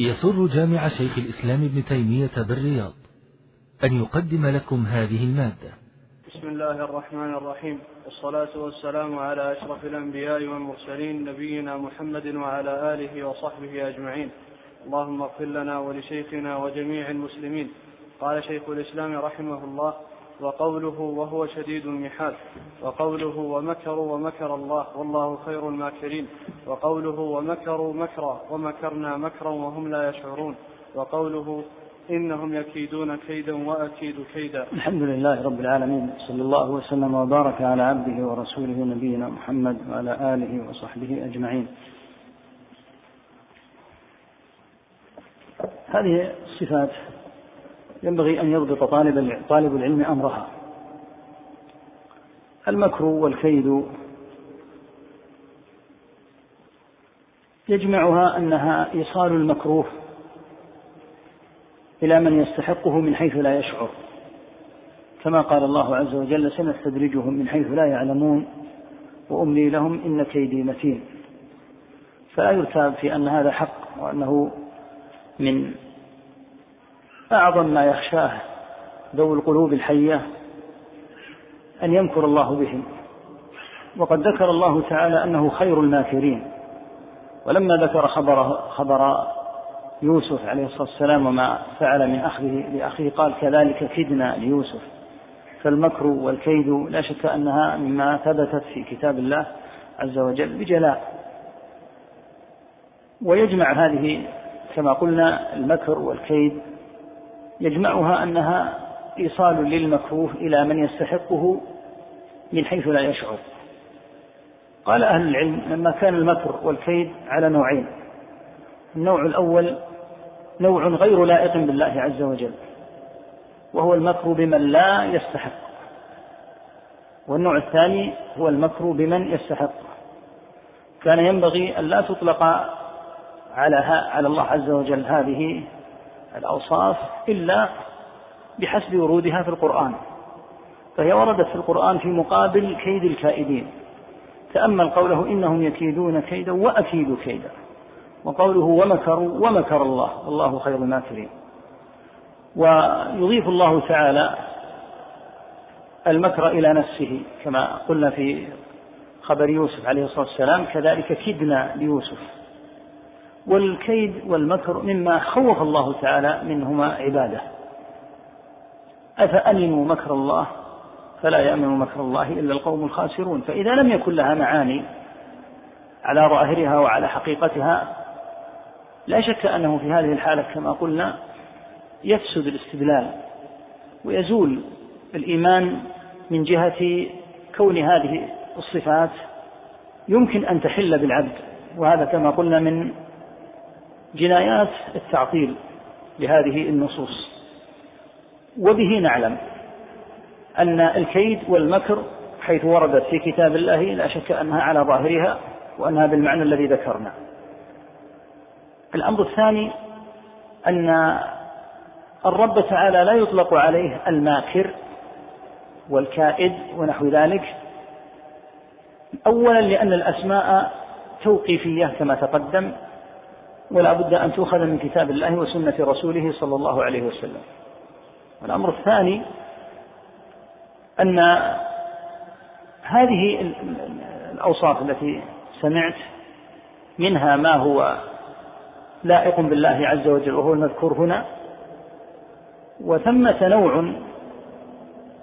يسر جامع شيخ الإسلام ابن تيمية بالرياض أن يقدم لكم هذه المادة. بسم الله الرحمن الرحيم. والصلاة والسلام على أشرف الأنبياء والمرسلين نبينا محمد وعلى آله وصحبه أجمعين. اللهم اغفر لنا ولشيخنا وجميع المسلمين. قال شيخ الإسلام رحمه الله وقوله وهو شديد المحال وقوله ومكروا ومكر الله والله خير الماكرين. وقوله ومكروا مكرا ومكرنا مكرا وهم لا يشعرون. وقوله إنهم يكيدون كيدا وأكيد كيدا. الحمد لله رب العالمين صلى الله وسلم وبارك على عبده ورسوله نبينا محمد وعلى آله وصحبه أجمعين. هذه الصفات ينبغي أن يضبط طالب طالب العلم أمرها. المكر والكيد يجمعها أنها إيصال المكروه إلى من يستحقه من حيث لا يشعر. كما قال الله عز وجل سنستدرجهم من حيث لا يعلمون وأملي لهم إن كيدي متين. فلا يرتاب في أن هذا حق وأنه من أعظم ما يخشاه ذوي القلوب الحية أن يمكر الله بهم. وقد ذكر الله تعالى أنه خير الماكرين. ولما ذكر خبر خبر يوسف عليه الصلاة والسلام وما فعل من أخذه لأخيه قال كذلك كدنا ليوسف. فالمكر والكيد لا شك أنها مما ثبتت في كتاب الله عز وجل بجلاء. ويجمع هذه كما قلنا المكر والكيد يجمعها أنها إيصال للمكروه إلى من يستحقه من حيث لا يشعر. قال أهل العلم لما كان المكر والكيد على نوعين. النوع الأول نوع غير لائق بالله عز وجل وهو المكر بمن لا يستحق. والنوع الثاني هو المكر بمن يستحق. كان ينبغي أن لا تطلق على على الله عز وجل هذه الأوصاف إلا بحسب ورودها في القرآن. فهي وردت في القرآن في مقابل كيد الكائدين. تأمل قوله إنهم يكيدون كيدا وأكيد كيدا. وقوله ومكروا ومكر الله والله خير الماكرين. ويضيف الله تعالى المكر إلى نفسه كما قلنا في خبر يوسف عليه الصلاة والسلام كذلك كدنا ليوسف. والكيد والمكر مما خوف الله تعالى منهما عباده. أفأمنوا مكر الله؟ فلا يأمن مكر الله إلا القوم الخاسرون. فإذا لم يكن لها معاني على ظاهرها وعلى حقيقتها لا شك أنه في هذه الحالة كما قلنا يفسد الاستدلال ويزول الإيمان من جهة كون هذه الصفات يمكن أن تحل بالعبد. وهذا كما قلنا من جنايات التعطيل لهذه النصوص. وبه نعلم أن الكيد والمكر حيث وردت في كتاب الله لا شك أنها على ظاهرها وأنها بالمعنى الذي ذكرنا. الأمر الثاني أن الرب تعالى لا يطلق عليه الماكر والكائد ونحو ذلك أولا لأن الأسماء توقيفية كما تقدم ولا بد أن تؤخذ من كتاب الله وسنة رسوله صلى الله عليه وسلم. والأمر الثاني أن هذه الأوصاف التي سمعت منها ما هو لائق بالله عز وجل وهو المذكور هنا وثمة نوع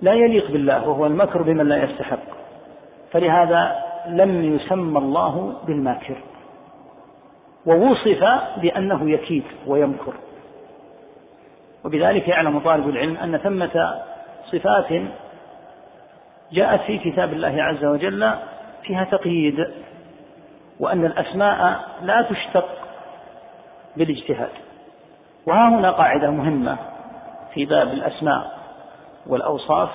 لا يليق بالله وهو المكر بمن لا يستحق. فلهذا لم يسمى الله بالماكر. ووصف بأنه يكيد ويمكر. وبذلك يعلم طالب العلم أن ثمة صفات جاءت في كتاب الله عز وجل فيها تقييد وأن الأسماء لا تشتق بالاجتهاد. وها هنا قاعدة مهمة في باب الأسماء والأوصاف.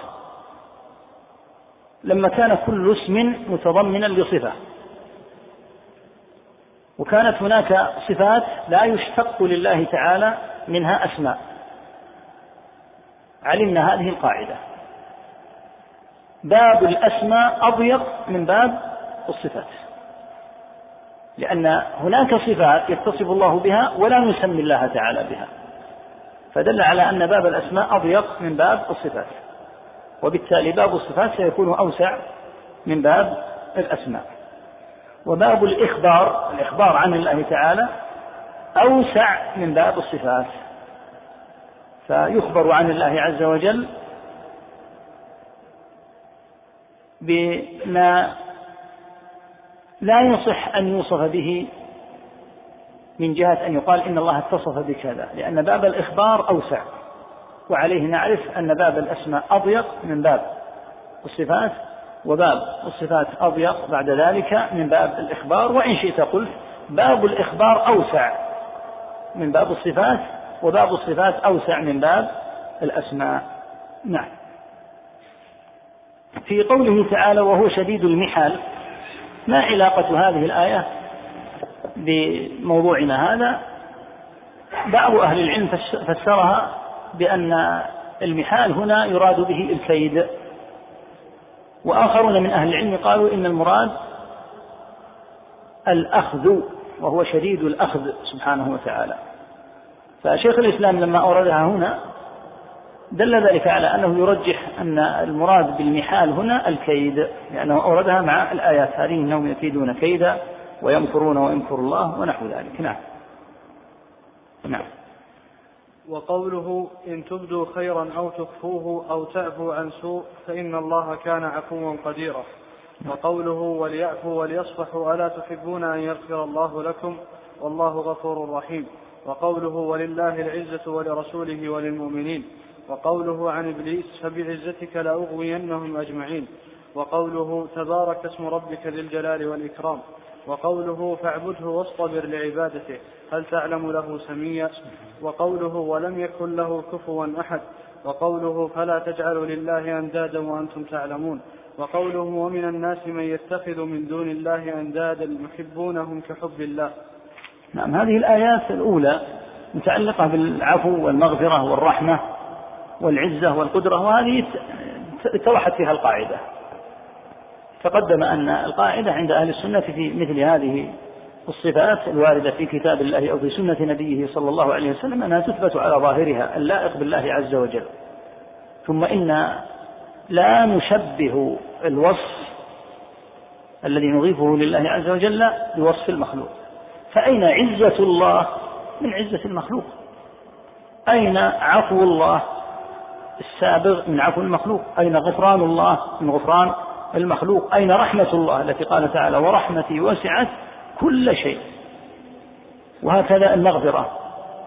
لما كان كل اسم متضمنا لصفة وكانت هناك صفات لا يشتق لله تعالى منها أسماء. علمنا هذه القاعدة. باب الأسماء أضيق من باب الصفات. لأن هناك صفات يتصف الله بها ولا نسمي الله تعالى بها. فدل على أن باب الأسماء أضيق من باب الصفات. وبالتالي باب الصفات سيكون أوسع من باب الأسماء. وباب الإخبار الإخبار عن الله تعالى أوسع من باب الصفات. فيخبر عن الله عز وجل بما لا يصح أن يوصف به من جهة أن يقال إن الله اتصف بكذا لأن باب الإخبار أوسع. وعليه نعرف أن باب الأسماء أضيق من باب الصفات. وباب الصفات أضيق بعد ذلك من باب الإخبار وإن شئت قلت باب الإخبار أوسع من باب الصفات وباب الصفات أوسع من باب الأسماء. نعم. في قوله تعالى وهو شديد المحال ما علاقة هذه الآية بموضوعنا هذا؟ بعض أهل العلم فسرها بأن المحال هنا يراد به الكيد. وآخرون من أهل العلم قالوا إن المراد الأخذ وهو شديد الأخذ سبحانه وتعالى. فشيخ الإسلام لما أوردها هنا دل ذلك على أنه يرجح أن المراد بالمحال هنا الكيد لأنه أوردها مع الآيات هذه أنهم يكيدون كيدا ويمكرون ويمكر الله ونحو ذلك. نعم. نعم. وقوله إن تبدوا خيرا أو تخفوه أو تعفوا عن سوء فإن الله كان عفوا قديرا. وقوله وليعفوا وليصفحوا ألا تحبون أن يغفر الله لكم والله غفور رحيم. وقوله ولله العزة ولرسوله وللمؤمنين. وقوله عن إبليس فبعزتك لأغوينهم أجمعين. وقوله تبارك اسم ربك ذي الجلال والإكرام. وقوله فاعبده واصطبر لعبادته هل تعلم له سميا؟ وقوله ولم يكن له كفوا أحد وقوله فلا تجعلوا لله أندادا وأنتم تعلمون وقوله ومن الناس من يتخذ من دون الله أندادا يحبونهم كحب الله. نعم هذه الآيات الأولى متعلقة بالعفو والمغفرة والرحمة والعزة والقدرة وهذه اتضحت فيها القاعدة. تقدم أن القاعدة عند أهل السنة في مثل هذه الصفات الواردة في كتاب الله أو في سنة نبيه صلى الله عليه وسلم أنها تثبت على ظاهرها اللائق بالله عز وجل. ثم إن لا نشبه الوصف الذي نضيفه لله عز وجل بوصف المخلوق. فأين عزة الله؟ من عزة المخلوق. أين عفو الله السابغ من عفو المخلوق؟ أين غفران الله من غفران المخلوق. أين رحمة الله التي قال تعالى ورحمتي وسعت كل شيء وهكذا المغفرة.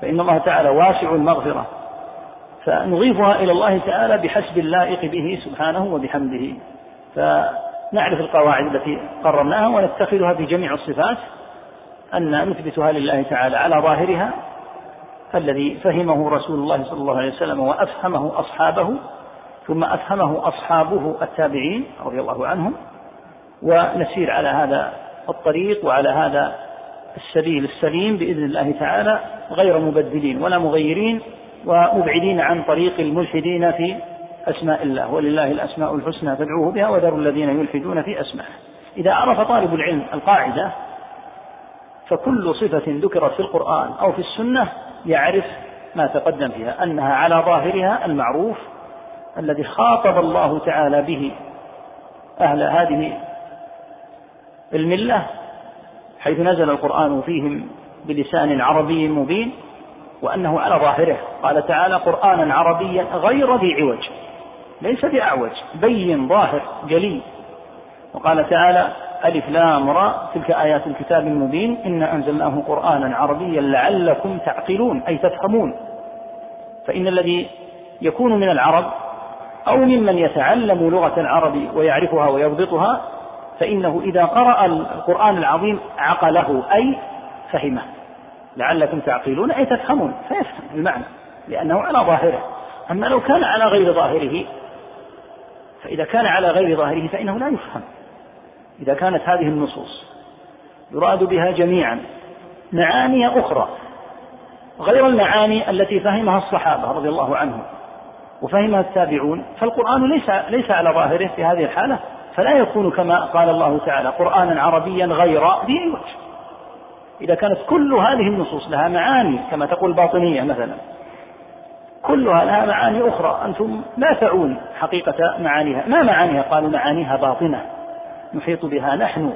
فإن الله تعالى واسع المغفرة. فنضيفها إلى الله تعالى بحسب اللائق به سبحانه وبحمده. فنعرف القواعد التي قررناها ونتخذها في جميع الصفات. أن نثبتها لله تعالى على ظاهرها. الذي فهمه رسول الله صلى الله عليه وسلم وأفهمه أصحابه. ثم أفهمه أصحابه التابعين رضي الله عنهم ونسير على هذا الطريق وعلى هذا السبيل السليم بإذن الله تعالى غير مبدلين ولا مغيرين ومبعدين عن طريق الملحدين في أسماء الله ولله الأسماء الحسنى فادعوه بها وذروا الذين يلحدون في أسمائه. إذا عرف طالب العلم القاعدة فكل صفة ذكرت في القرآن أو في السنة يعرف ما تقدم فيها أنها على ظاهرها المعروف الذي خاطب الله تعالى به أهل هذه الملة حيث نزل القرآن فيهم بلسان عربي مبين وأنه على ظاهره. قال تعالى قرآنا عربيا غير ذي عوج ليس بأعوج بين ظاهر جلي. وقال تعالى ألف لام را تلك آيات الكتاب المبين إنا أنزلناه قرآنا عربيا لعلكم تعقلون أي تفهمون. فإن الذي يكون من العرب أو ممن يتعلم لغة العرب ويعرفها ويضبطها فإنه إذا قرأ القرآن العظيم عقله أي فهمه. لعلكم تعقلون أي تفهمون فيفهم المعنى لأنه على ظاهره. أما لو كان على غير ظاهره فإذا كان على غير ظاهره فإنه لا يفهم. إذا كانت هذه النصوص يراد بها جميعا معاني أخرى غير المعاني التي فهمها الصحابة رضي الله عنهم. وفهمها التابعون فالقرآن ليس ليس على ظاهره في هذه الحالة فلا يكون كما قال الله تعالى قرآنا عربيا غير ذي عوج. إذا كانت كل هذه النصوص لها معاني كما تقول الباطنية مثلا كلها لها معاني أخرى أنتم لا تعون حقيقة معانيها. ما معانيها؟ قالوا معانيها باطنة نحيط بها نحن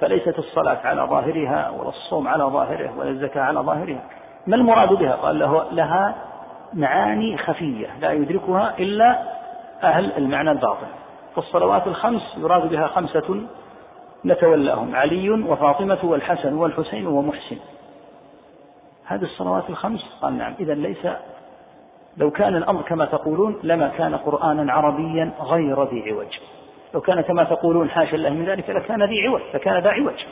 فليست الصلاة على ظاهرها ولا الصوم على ظاهره ولا الزكاة على ظاهرها. ما المراد بها؟ قال له لها معاني خفية لا يدركها إلا أهل المعنى الباطن. فالصلوات الخمس يراد بها خمسة نتولاهم علي وفاطمة والحسن والحسين ومحسن هذه الصلوات الخمس؟ قال نعم. إذا ليس لو كان الأمر كما تقولون لما كان قرآنا عربيا غير ذي عوج. لو كان كما تقولون حاشا الله من ذلك لكان ذي عوج لكان ذا عوج.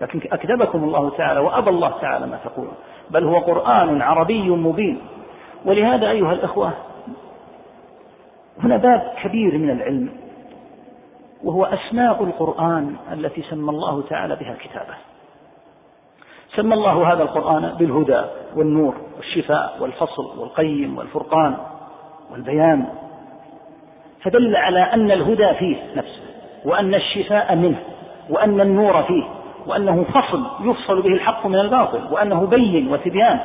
لكن أكذبكم الله تعالى وأبى الله تعالى ما تقولون. بل هو قرآن عربي مبين. ولهذا أيها الأخوة هنا باب كبير من العلم وهو أسماء القرآن التي سمى الله تعالى بها كتابه سمى الله هذا القرآن بالهدى والنور والشفاء والفصل والقيم والفرقان والبيان. فدل على أن الهدى فيه نفسه وأن الشفاء منه وأن النور فيه وأنه فصل يفصل به الحق من الباطل وأنه بين وتبيان.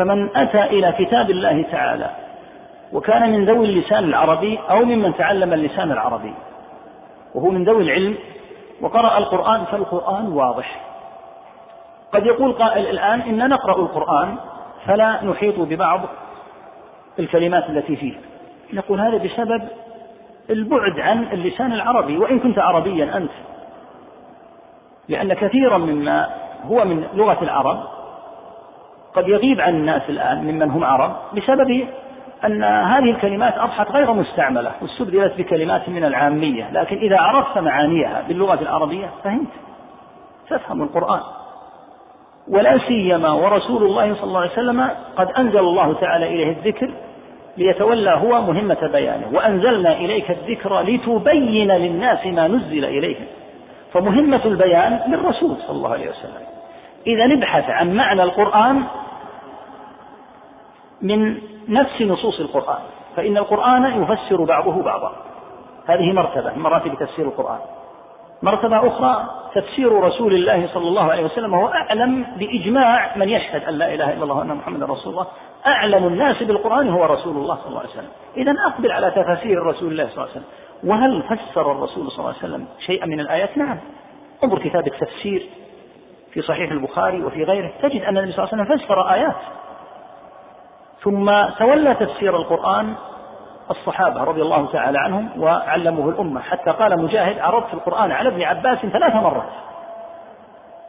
فمن أتى إلى كتاب الله تعالى وكان من ذوي اللسان العربي أو ممن تعلم اللسان العربي وهو من ذوي العلم وقرأ القرآن فالقرآن واضح. قد يقول قائل الآن إن نقرأ القرآن فلا نحيط ببعض الكلمات التي فيه. نقول هذا بسبب البعد عن اللسان العربي وإن كنت عربيا أنت. لأن كثيرا مما هو من لغة العرب قد يغيب عن الناس الآن ممن هم عرب بسبب أن هذه الكلمات أصبحت غير مستعملة واستبدلت بكلمات من العامية لكن إذا عرفت معانيها باللغة العربية فهمت تفهم القرآن. ولا سيما ورسول الله صلى الله عليه وسلم قد أنزل الله تعالى إليه الذكر ليتولى هو مهمة بيانه وأنزلنا إليك الذكر لتبين للناس ما نزل إليهم. فمهمة البيان للرسول صلى الله عليه وسلم. إذا نبحث عن معنى القرآن من نفس نصوص القرآن فإن القرآن يفسر بعضه بعضا. هذه مرتبة من مراتب تفسير القرآن. مرتبة أخرى تفسير رسول الله صلى الله عليه وسلم هو أعلم بإجماع من يشهد أن لا إله إلا الله وأن محمدا رسول الله. أعلم الناس بالقرآن هو رسول الله صلى الله عليه وسلم. إذا أقبل على تفاسير رسول الله صلى الله عليه وسلم. وهل فسر الرسول صلى الله عليه وسلم شيئا من الآيات؟ نعم. انظر كتاب التفسير في صحيح البخاري وفي غيره تجد أن النبي صلى الله عليه وسلم فسر آيات. ثم تولى تفسير القرآن الصحابة رضي الله تعالى عنهم وعلموه الأمة. حتى قال مجاهد عرضت القرآن على ابن عباس ثلاث مرات.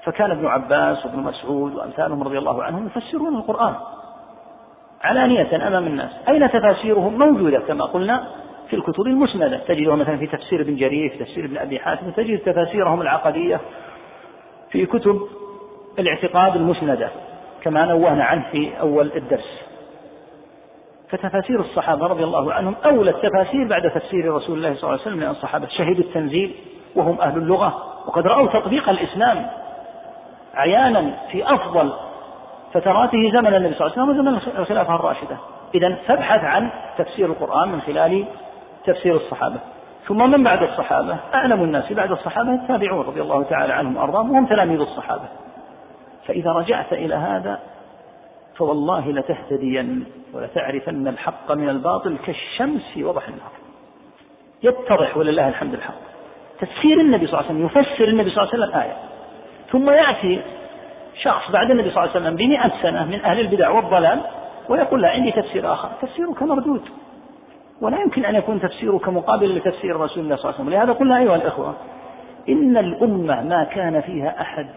فكان ابن عباس وابن مسعود وأمثالهم رضي الله عنهم يفسرون القرآن علانية أمام الناس. أين تفاسيرهم؟ موجودة كما قلنا في الكتب المسندة. تجدها مثلا في تفسير ابن جرير في تفسير ابن أبي حاتم تجد تفاسيرهم العقدية في كتب الاعتقاد المسندة كما نوهنا عنه في أول الدرس. فتفاسير الصحابة رضي الله عنهم أولى التفاسير بعد تفسير رسول الله صلى الله عليه وسلم لأن الصحابة شهدوا التنزيل وهم أهل اللغة وقد رأوا تطبيق الإسلام عيانا في أفضل فتراته زمن النبي صلى الله عليه وسلم وزمن الخلافة الراشدة. إذا فابحث عن تفسير القرآن من خلال تفسير الصحابة. ثم من بعد الصحابة؟ أعلم الناس بعد الصحابة التابعون رضي الله تعالى عنهم وأرضاهم وهم تلاميذ الصحابة. فإذا رجعت إلى هذا فوالله لتهتدين ولتعرفن الحق من الباطل كالشمس في وضح النهار يتضح ولله الحمد الحق. تفسير النبي صلى الله عليه وسلم يفسر النبي صلى الله عليه وسلم آية. ثم يأتي شخص بعد النبي صلى الله عليه وسلم بمئة سنة من أهل البدع والضلال ويقول لا عندي تفسير آخر. تفسيرك مردود. ولا يمكن أن يكون تفسيرك مقابل لتفسير رسول الله صلى الله عليه وسلم. لهذا قلنا أيها الإخوة إن الأمة ما كان فيها أحد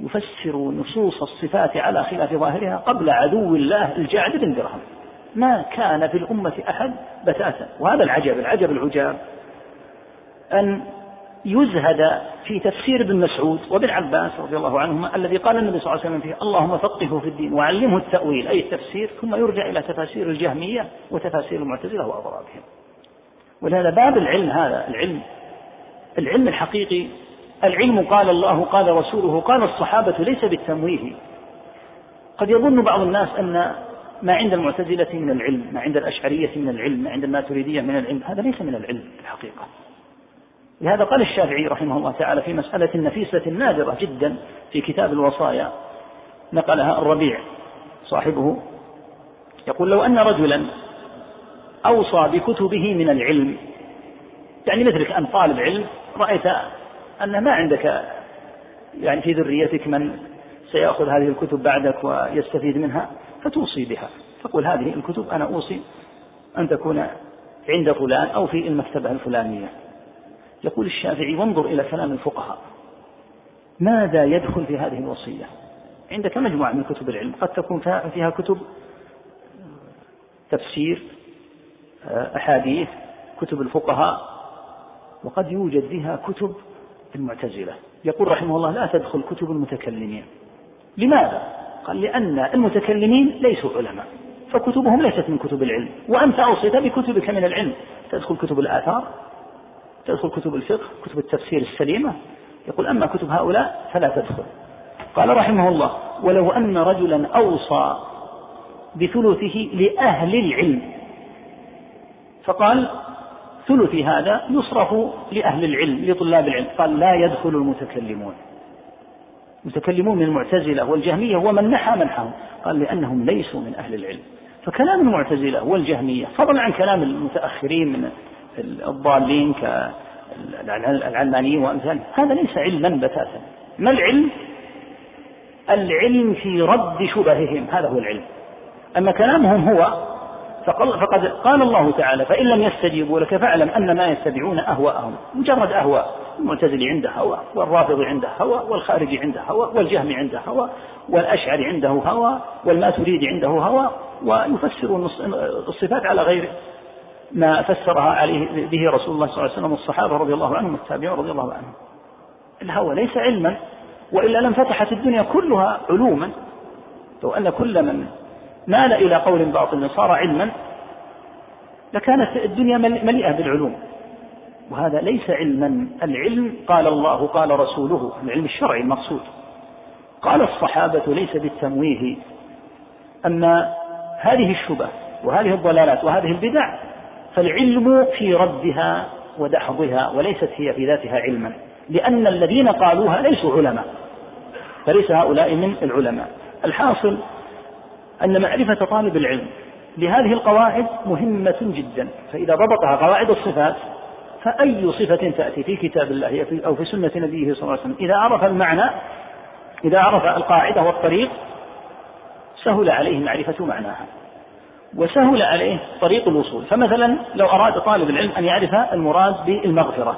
يفسر نصوص الصفات على خلاف ظاهرها قبل عدو الله الجعد بن درهم. ما كان في الأمة أحد بتاتا. وهذا العجب العجب العجاب أن يزهد في تفسير ابن مسعود وابن عباس رضي الله عنهما الذي قال النبي صلى الله عليه وسلم فيه اللهم فقهه في الدين وعلمه التأويل أي التفسير ثم يرجع إلى تفاسير الجهمية وتفاسير المعتزلة وأضرابهم. ولهذا باب العلم هذا العلم العلم الحقيقي العلم قال الله قال رسوله قال الصحابة ليس بالتمويه. قد يظن بعض الناس أن ما عند المعتزلة من العلم ما عند الأشعرية من العلم ما عند الماتريدية من العلم هذا ليس من العلم في الحقيقة. لهذا قال الشافعي رحمه الله تعالى في مسألة نفيسة نادرة جدا في كتاب الوصايا نقلها الربيع صاحبه يقول لو أن رجلا أوصى بكتبه من العلم يعني مثلك أن طالب علم رأيت أن ما عندك يعني في ذريتك من سيأخذ هذه الكتب بعدك ويستفيد منها فتوصي بها تقول هذه الكتب أنا أوصي أن تكون عند فلان أو في المكتبة الفلانية. يقول الشافعي وانظر إلى كلام الفقهاء. ماذا يدخل في هذه الوصية؟ عندك مجموعة من كتب العلم قد تكون فيها كتب تفسير أحاديث كتب الفقهاء وقد يوجد فيها كتب المعتزلة. يقول رحمه الله لا تدخل كتب المتكلمين. لماذا؟ قال لأن المتكلمين ليسوا علماء فكتبهم ليست من كتب العلم. وأنت أوصيت بكتبك من العلم. تدخل كتب الآثار تدخل كتب الفقه كتب التفسير السليمة. يقول أما كتب هؤلاء فلا تدخل. قال رحمه الله ولو أن رجلا أوصى بثلثه لأهل العلم. فقال ثلث هذا يصرف لأهل العلم لطلاب العلم. قال لا يدخل المتكلمون. المتكلمون من المعتزلة والجهمية ومن نحى منحهم. قال لأنهم ليسوا من أهل العلم. فكلام المعتزلة والجهمية فضلا عن كلام المتأخرين من الضالين كالعلمانيين وأمثالهم هذا ليس علما بتاتا. ما العلم؟ العلم في رد شبههم. هذا هو العلم. أما كلامهم هو فقد قال الله تعالى فإن لم يستجيبوا لك فاعلم أن ما يتبعون أهواءهم. مجرد أهواء. المعتزلي عنده هوى والرافض عنده هوى والخارجي عنده هوى والجهم عنده هوى والأشعري عنده هوى والماتريدي عنده هوى ويفسرون الصفات على غير ما فسرها عليه به رسول الله صلى الله عليه وسلم والصحابة رضي الله عنهم والتابعين رضي الله عنهم. الهوى ليس علما وإلا لم فتحت الدنيا كلها علوما. لو أن كل من مال إلى قول باطل صار علما لكانت الدنيا مليئة بالعلوم. وهذا ليس علما. العلم قال الله قال رسوله العلم الشرعي المقصود. قال الصحابة ليس بالتمويه. أما هذه الشبه وهذه الضلالات وهذه البدع فالعلم في ردها ودحضها وليست هي في ذاتها علما لأن الذين قالوها ليسوا علماء فليس هؤلاء من العلماء. الحاصل أن معرفة طالب العلم لهذه القواعد مهمة جدا فإذا ضبطها قواعد الصفات فأي صفة تأتي في كتاب الله أو في سنة نبيه صلى الله عليه وسلم إذا عرف المعنى إذا عرف القاعدة والطريق سهل عليه معرفة معناها. وسهل عليه طريق الوصول. فمثلا لو أراد طالب العلم أن يعرف المراد بالمغفرة.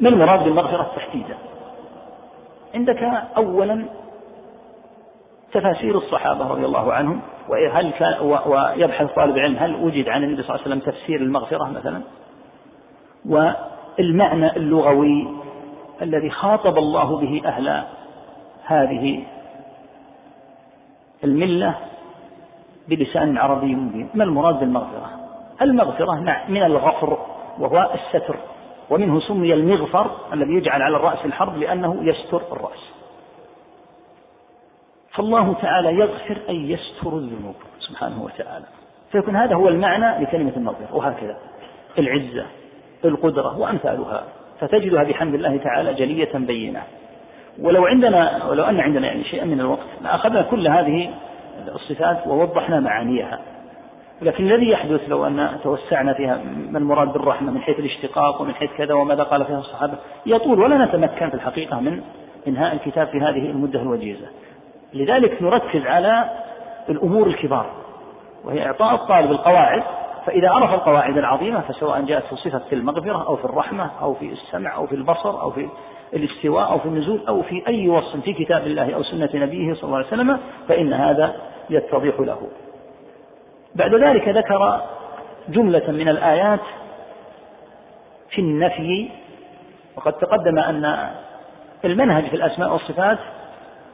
ما المراد بالمغفرة تحديدا؟ عندك أولا تفاسير الصحابة رضي الله عنهم وهل كان ويبحث طالب العلم هل وجد عن النبي صلى الله عليه وسلم تفسير المغفرة مثلا؟ والمعنى اللغوي الذي خاطب الله به أهل هذه الملة بلسان عربي مبين. ما المراد بالمغفرة؟ المغفرة من الغفر وهو الستر. ومنه سمي المغفر الذي يجعل على الرأس الحرب لأنه يستر الرأس. فالله تعالى يغفر أي يستر الذنوب سبحانه وتعالى. فيكون هذا هو المعنى لكلمة المغفرة وهكذا. العزة القدرة وأمثالها. فتجدها بحمد الله تعالى جلية بينة. ولو عندنا ولو أن عندنا يعني شيئا من الوقت لأخذنا كل هذه الصفات ووضحنا معانيها. لكن الذي يحدث لو أن توسعنا فيها ما المراد بالرحمة من حيث الاشتقاق ومن حيث كذا وماذا قال فيها الصحابة؟ يطول ولا نتمكن في الحقيقة من إنهاء الكتاب في هذه المدة الوجيزة. لذلك نركز على الأمور الكبار وهي إعطاء الطالب القواعد فإذا عرف القواعد العظيمة فسواء جاءت في صفة المغفرة أو في الرحمة أو في السمع أو في البصر أو في الاستواء أو في النزول أو في أي وصف في كتاب الله أو سنة نبيه صلى الله عليه وسلم فإن هذا يتضح له. بعد ذلك ذكر جملة من الآيات في النفي وقد تقدم أن المنهج في الأسماء والصفات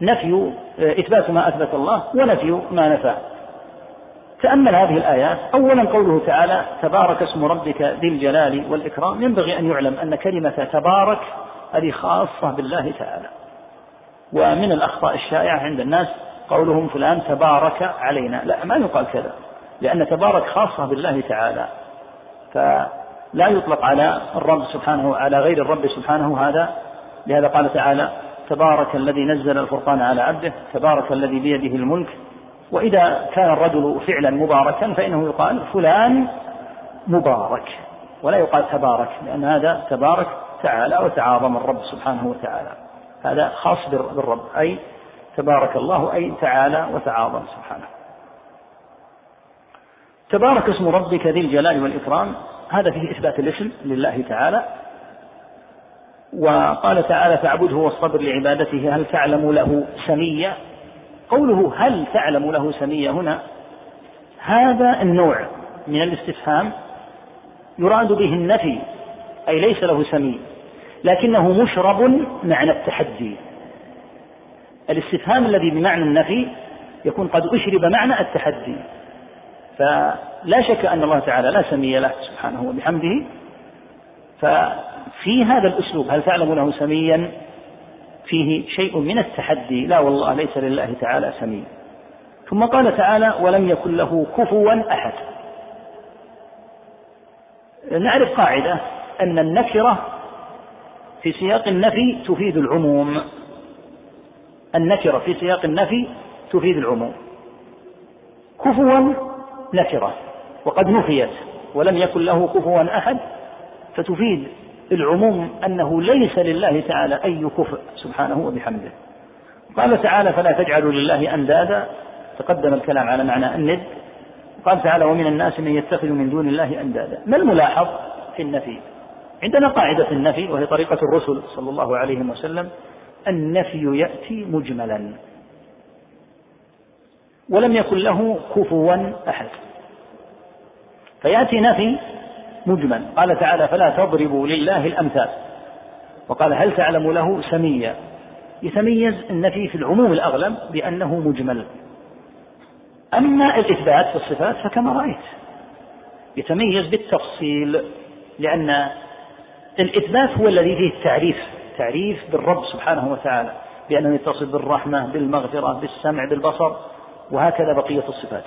نفي إثبات ما أثبت الله ونفي ما نفى. تأمل هذه الآيات أولا قوله تعالى تبارك اسم ربك ذي الجلال والإكرام. ينبغي أن يعلم أن كلمة تبارك هذه خاصة بالله تعالى. ومن الأخطاء الشائعة عند الناس قولهم فلان تبارك علينا. لا ما يقال كذا لأن تبارك خاصة بالله تعالى. لا يطلق على الرب سبحانه على غير الرب سبحانه هذا. لهذا قال تعالى تبارك الذي نزل الفرقان على عبده تبارك الذي بيده الملك. وإذا كان الرجل فعلا مباركا فإنه يقال فلان مبارك ولا يقال تبارك لأن هذا تبارك تعالى وتعاظم الرب سبحانه وتعالى. هذا خاص بالرب أي تبارك الله أي تعالى وتعاظم سبحانه. تبارك اسم ربك ذي الجلال والإكرام هذا فيه إثبات الاسم لله تعالى. وقال تعالى فاعبده واصطبر لعبادته هل تعلم له سميا قوله هل تعلم له سميا هنا هذا النوع من الاستفهام يراد به النفي أي ليس له سمي. لكنه مشرب معنى التحدي. الاستفهام الذي بمعنى النفي يكون قد أشرب معنى التحدي. فلا شك أن الله تعالى لا سمي له سبحانه وبحمده. ففي هذا الأسلوب هل تعلم له سميا؟ فيه شيء من التحدي. لا والله ليس لله تعالى سمي. ثم قال تعالى ولم يكن له كفوا أحد. نعرف قاعدة أن النكرة في سياق النفي تفيد العموم. النكرة في سياق النفي تفيد العموم. كفوا نكرة وقد نفيت ولم يكن له كفوا أحد فتفيد العموم أنه ليس لله تعالى أي كفء سبحانه وبحمده. قال تعالى فلا تجعلوا لله أندادا. تقدم الكلام على معنى الند. قال تعالى ومن الناس من يتخذ من دون الله أندادا. ما الملاحظ في النفي؟ عندنا قاعدة في النفي وهي طريقة الرسل صلى الله عليه وسلم النفي يأتي مجملا. ولم يكن له كفوا أحد. فيأتي نفي مجمل قال تعالى فلا تضربوا لله الأمثال. وقال هل تعلم له سميا؟ يتميز النفي في العموم الأغلب بأنه مجمل أما الإثبات في الصفات فكما رأيت. يتميز بالتفصيل لأن الإثبات هو الذي فيه التعريف تعريف بالرب سبحانه وتعالى بأنه يتصل بالرحمة بالمغفرة بالسمع بالبصر وهكذا بقية الصفات.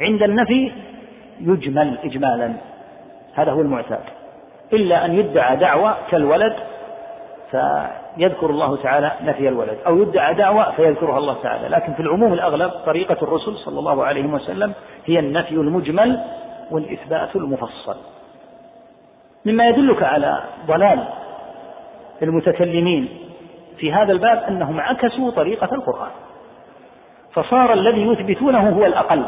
عند النفي يجمل إجمالا هذا هو المعتاد. إلا أن يدعى دعوة كالولد فيذكر الله تعالى نفي الولد أو يدعى دعوة فيذكرها الله تعالى. لكن في العموم الأغلب طريقة الرسل صلى الله عليه وسلم هي النفي المجمل والإثبات المفصل. مما يدلك على ضلال المتكلمين في هذا الباب أنهم عكسوا طريقة القرآن. فصار الذي يثبتونه هو الأقل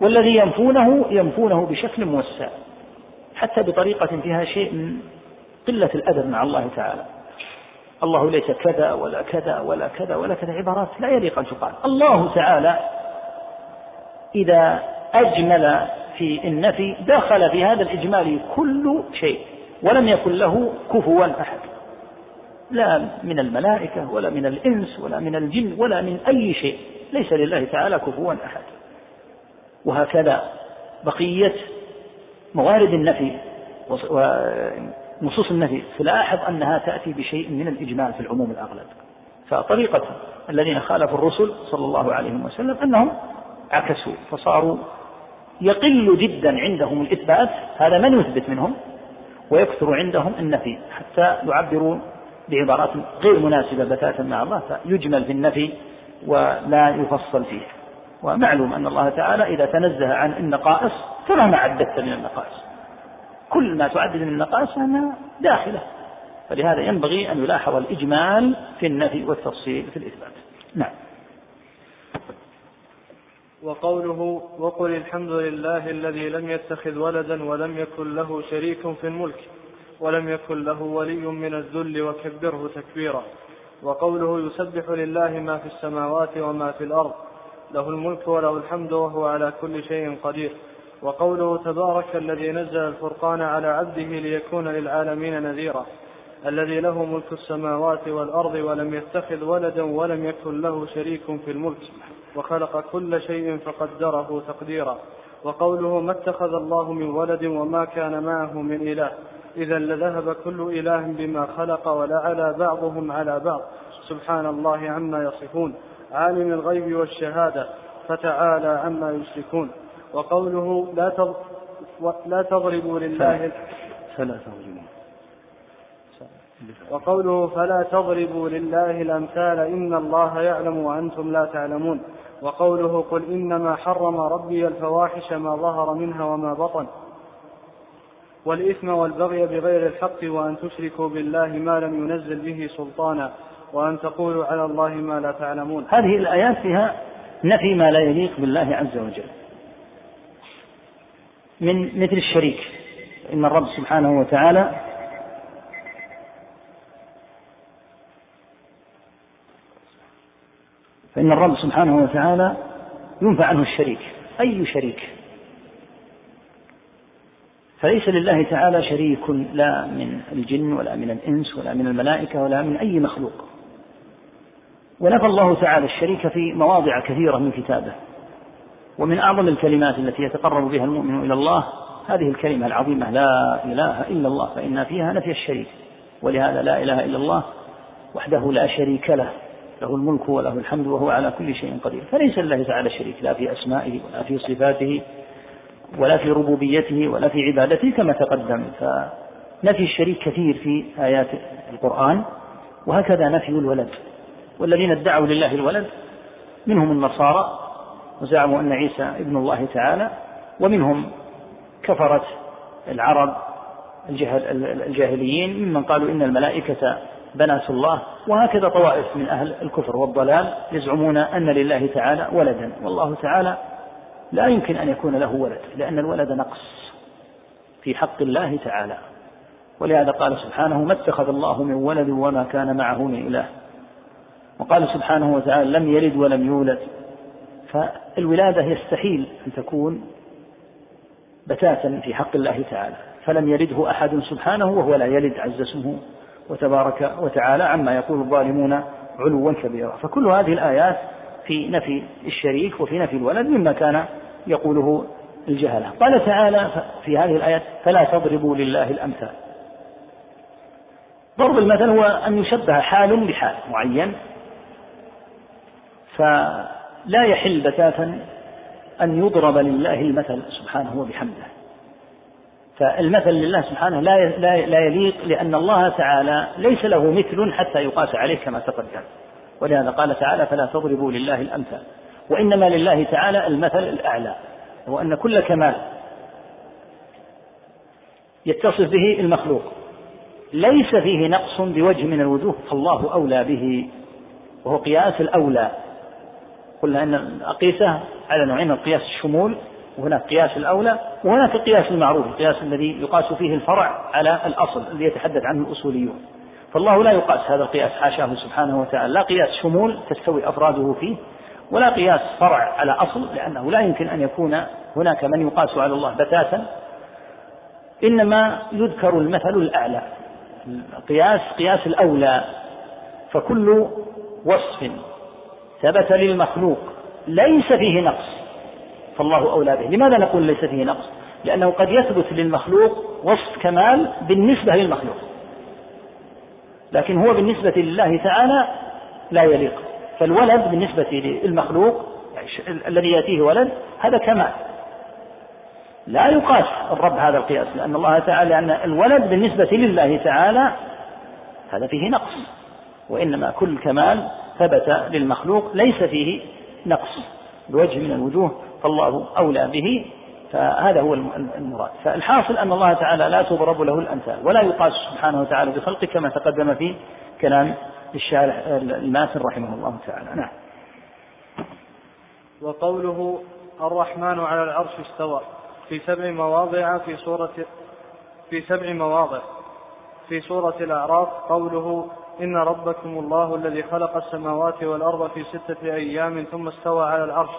والذي ينفونه ينفونه بشكل موسع حتى بطريقة فيها شيء من قلة الأدب مع الله تعالى. الله ليس كذا ولا كذا ولا كذا ولا كذا عبارات لا يليق أن تقال. الله تعالى إذا أجمل في النفي دخل في هذا الإجمال كل شيء ولم يكن له كفوا أحد. لا من الملائكة ولا من الإنس ولا من الجن ولا من أي شيء. ليس لله تعالى كفوا أحد. وهكذا بقية موارد النفي ونصوص النفي تلاحظ أنها تأتي بشيء من الإجمال في العموم الأغلب. فطريقة الذين خالفوا الرسل صلى الله عليه وسلم أنهم عكسوا فصاروا يقل جدا عندهم الإثبات هذا من يثبت منهم؟ ويكثر عندهم النفي حتى يعبروا بعبارات غير مناسبة بتاتا مع الله فيجمل في النفي ولا يفصل فيه. ومعلوم أن الله تعالى إذا تنزه عن النقائص فمهما عددت من النقائص. كل ما تعدد من النقائص فإنها داخلة. فلهذا ينبغي أن يلاحظ الإجمال في النفي والتفصيل في الإثبات. نعم. وقوله وقل الحمد لله الذي لم يتخذ ولدا ولم يكن له شريك في الملك ولم يكن له ولي من الذل وكبره تكبيرا. وقوله يسبح لله ما في السماوات وما في الأرض له الملك وله الحمد وهو على كل شيء قدير. وقوله تبارك الذي نزل الفرقان على عبده ليكون للعالمين نذيرا الذي له ملك السماوات والأرض ولم يتخذ ولدا ولم يكن له شريك في الملك. وخلق كل شيء فقدره تقديرا. وقوله ما اتخذ الله من ولد وما كان معه من إله إذا لذهب كل إله بما خلق ولعلى بعضهم على بعض. سبحان الله عما يصفون. عالم الغيب والشهادة. فتعالى عما يشركون. وقوله لا لا تضربوا لله فلا تضربوا. وقوله فلا تضربوا لله الأمثال إن الله يعلم وأنتم لا تعلمون وقوله قل إنما حرم ربي الفواحش ما ظهر منها وما بطن. والإثم والبغي بغير الحق وأن تشركوا بالله ما لم ينزل به سلطانا وأن تقولوا على الله ما لا تعلمون. هذه الآيات فيها نفي ما لا يليق بالله عز وجل. من مثل الشريك. إن الرب سبحانه وتعالى فإن الرب سبحانه وتعالى ينفع عنه الشريك أي شريك. فليس لله تعالى شريك لا من الجن ولا من الإنس ولا من الملائكة ولا من أي مخلوق. ونفى الله تعالى الشريك في مواضع كثيرة من كتابه. ومن أعظم الكلمات التي يتقرب بها المؤمن إلى الله هذه الكلمة العظيمة لا إله إلا الله فإن فيها نفي الشريك. ولهذا لا إله إلا الله وحده لا شريك له. له الملك وله الحمد وهو على كل شيء قدير. فليس لله تعالى شريك لا في أسمائه ولا في صفاته ولا في ربوبيته ولا في عبادته كما تقدم. فنفي الشريك كثير في آيات القرآن وهكذا نفي الولد. والذين ادعوا لله الولد منهم النصارى وزعموا أن عيسى ابن الله تعالى ومنهم كفرة العرب الجاهليين ممن قالوا إن الملائكة بنات الله وهكذا طوائف من أهل الكفر والضلال يزعمون أن لله تعالى ولدا. والله تعالى لا يمكن أن يكون له ولد لأن الولد نقص في حق الله تعالى. ولهذا قال سبحانه ما اتخذ الله من ولد وما كان معه من إله. وقال سبحانه وتعالى لم يلد ولم يولد. فالولادة يستحيل أن تكون بتاتا في حق الله تعالى فلم يلده أحد سبحانه وهو لا يلد عز اسمه. وتبارك وتعالى عما يقول الظالمون علوا كبيرا. فكل هذه الآيات في نفي الشريك وفي نفي الولد مما كان يقوله الجهلة. قال تعالى في هذه الآيات فلا تضربوا لله الأمثال. ضرب المثل هو أن يشبه حال بحال معين فلا يحل بتاتا أن يضرب لله المثل سبحانه وبحمده. فالمثل لله سبحانه لا لا يليق لأن الله تعالى ليس له مثل حتى يقاس عليه كما تقدم. ولهذا قال تعالى فلا تضربوا لله الأمثال. وإنما لله تعالى المثل الأعلى هو أن كل كمال يتصف به المخلوق. ليس فيه نقص بوجه من الوجوه فالله أولى به وهو قياس الأولى. قلنا أن الأقيسة على نوعين القياس الشمول وهناك قياس الأولى وهناك القياس المعروف القياس الذي يقاس فيه الفرع على الأصل الذي يتحدث عنه الأصوليون. فالله لا يقاس هذا القياس حاشاه سبحانه وتعالى لا قياس شمول تستوي أفراده فيه ولا قياس فرع على أصل لأنه لا يمكن أن يكون هناك من يقاس على الله بتاتا إنما يذكر المثل الأعلى. القياس قياس الأولى. فكل وصف ثبت للمخلوق ليس فيه نقص. فالله أولى به. لماذا نقول ليس فيه نقص؟ لأنه قد يثبت للمخلوق وصف كمال بالنسبة للمخلوق. لكن هو بالنسبة لله تعالى لا يليق. فالولد بالنسبة للمخلوق الذي يأتيه ولد هذا كمال. لا يقاس الرب هذا القياس لأن الله تعالى لأن الولد بالنسبة لله تعالى هذا فيه نقص. وإنما كل كمال ثبت للمخلوق ليس فيه نقص. بوجه من الوجوه فالله أولى به فهذا هو المراد. فالحاصل أن الله تعالى لا تضرب له الأمثال ولا يقاس سبحانه وتعالى بخلقه كما تقدم في كلام الشارح الماسر رحمه الله تعالى. نعم. وقوله الرحمن على العرش استوى في سبع مواضع في سورة في سبع مواضع. في سورة الأعراف قوله إن ربكم الله الذي خلق السماوات والأرض في ستة أيام ثم استوى على العرش.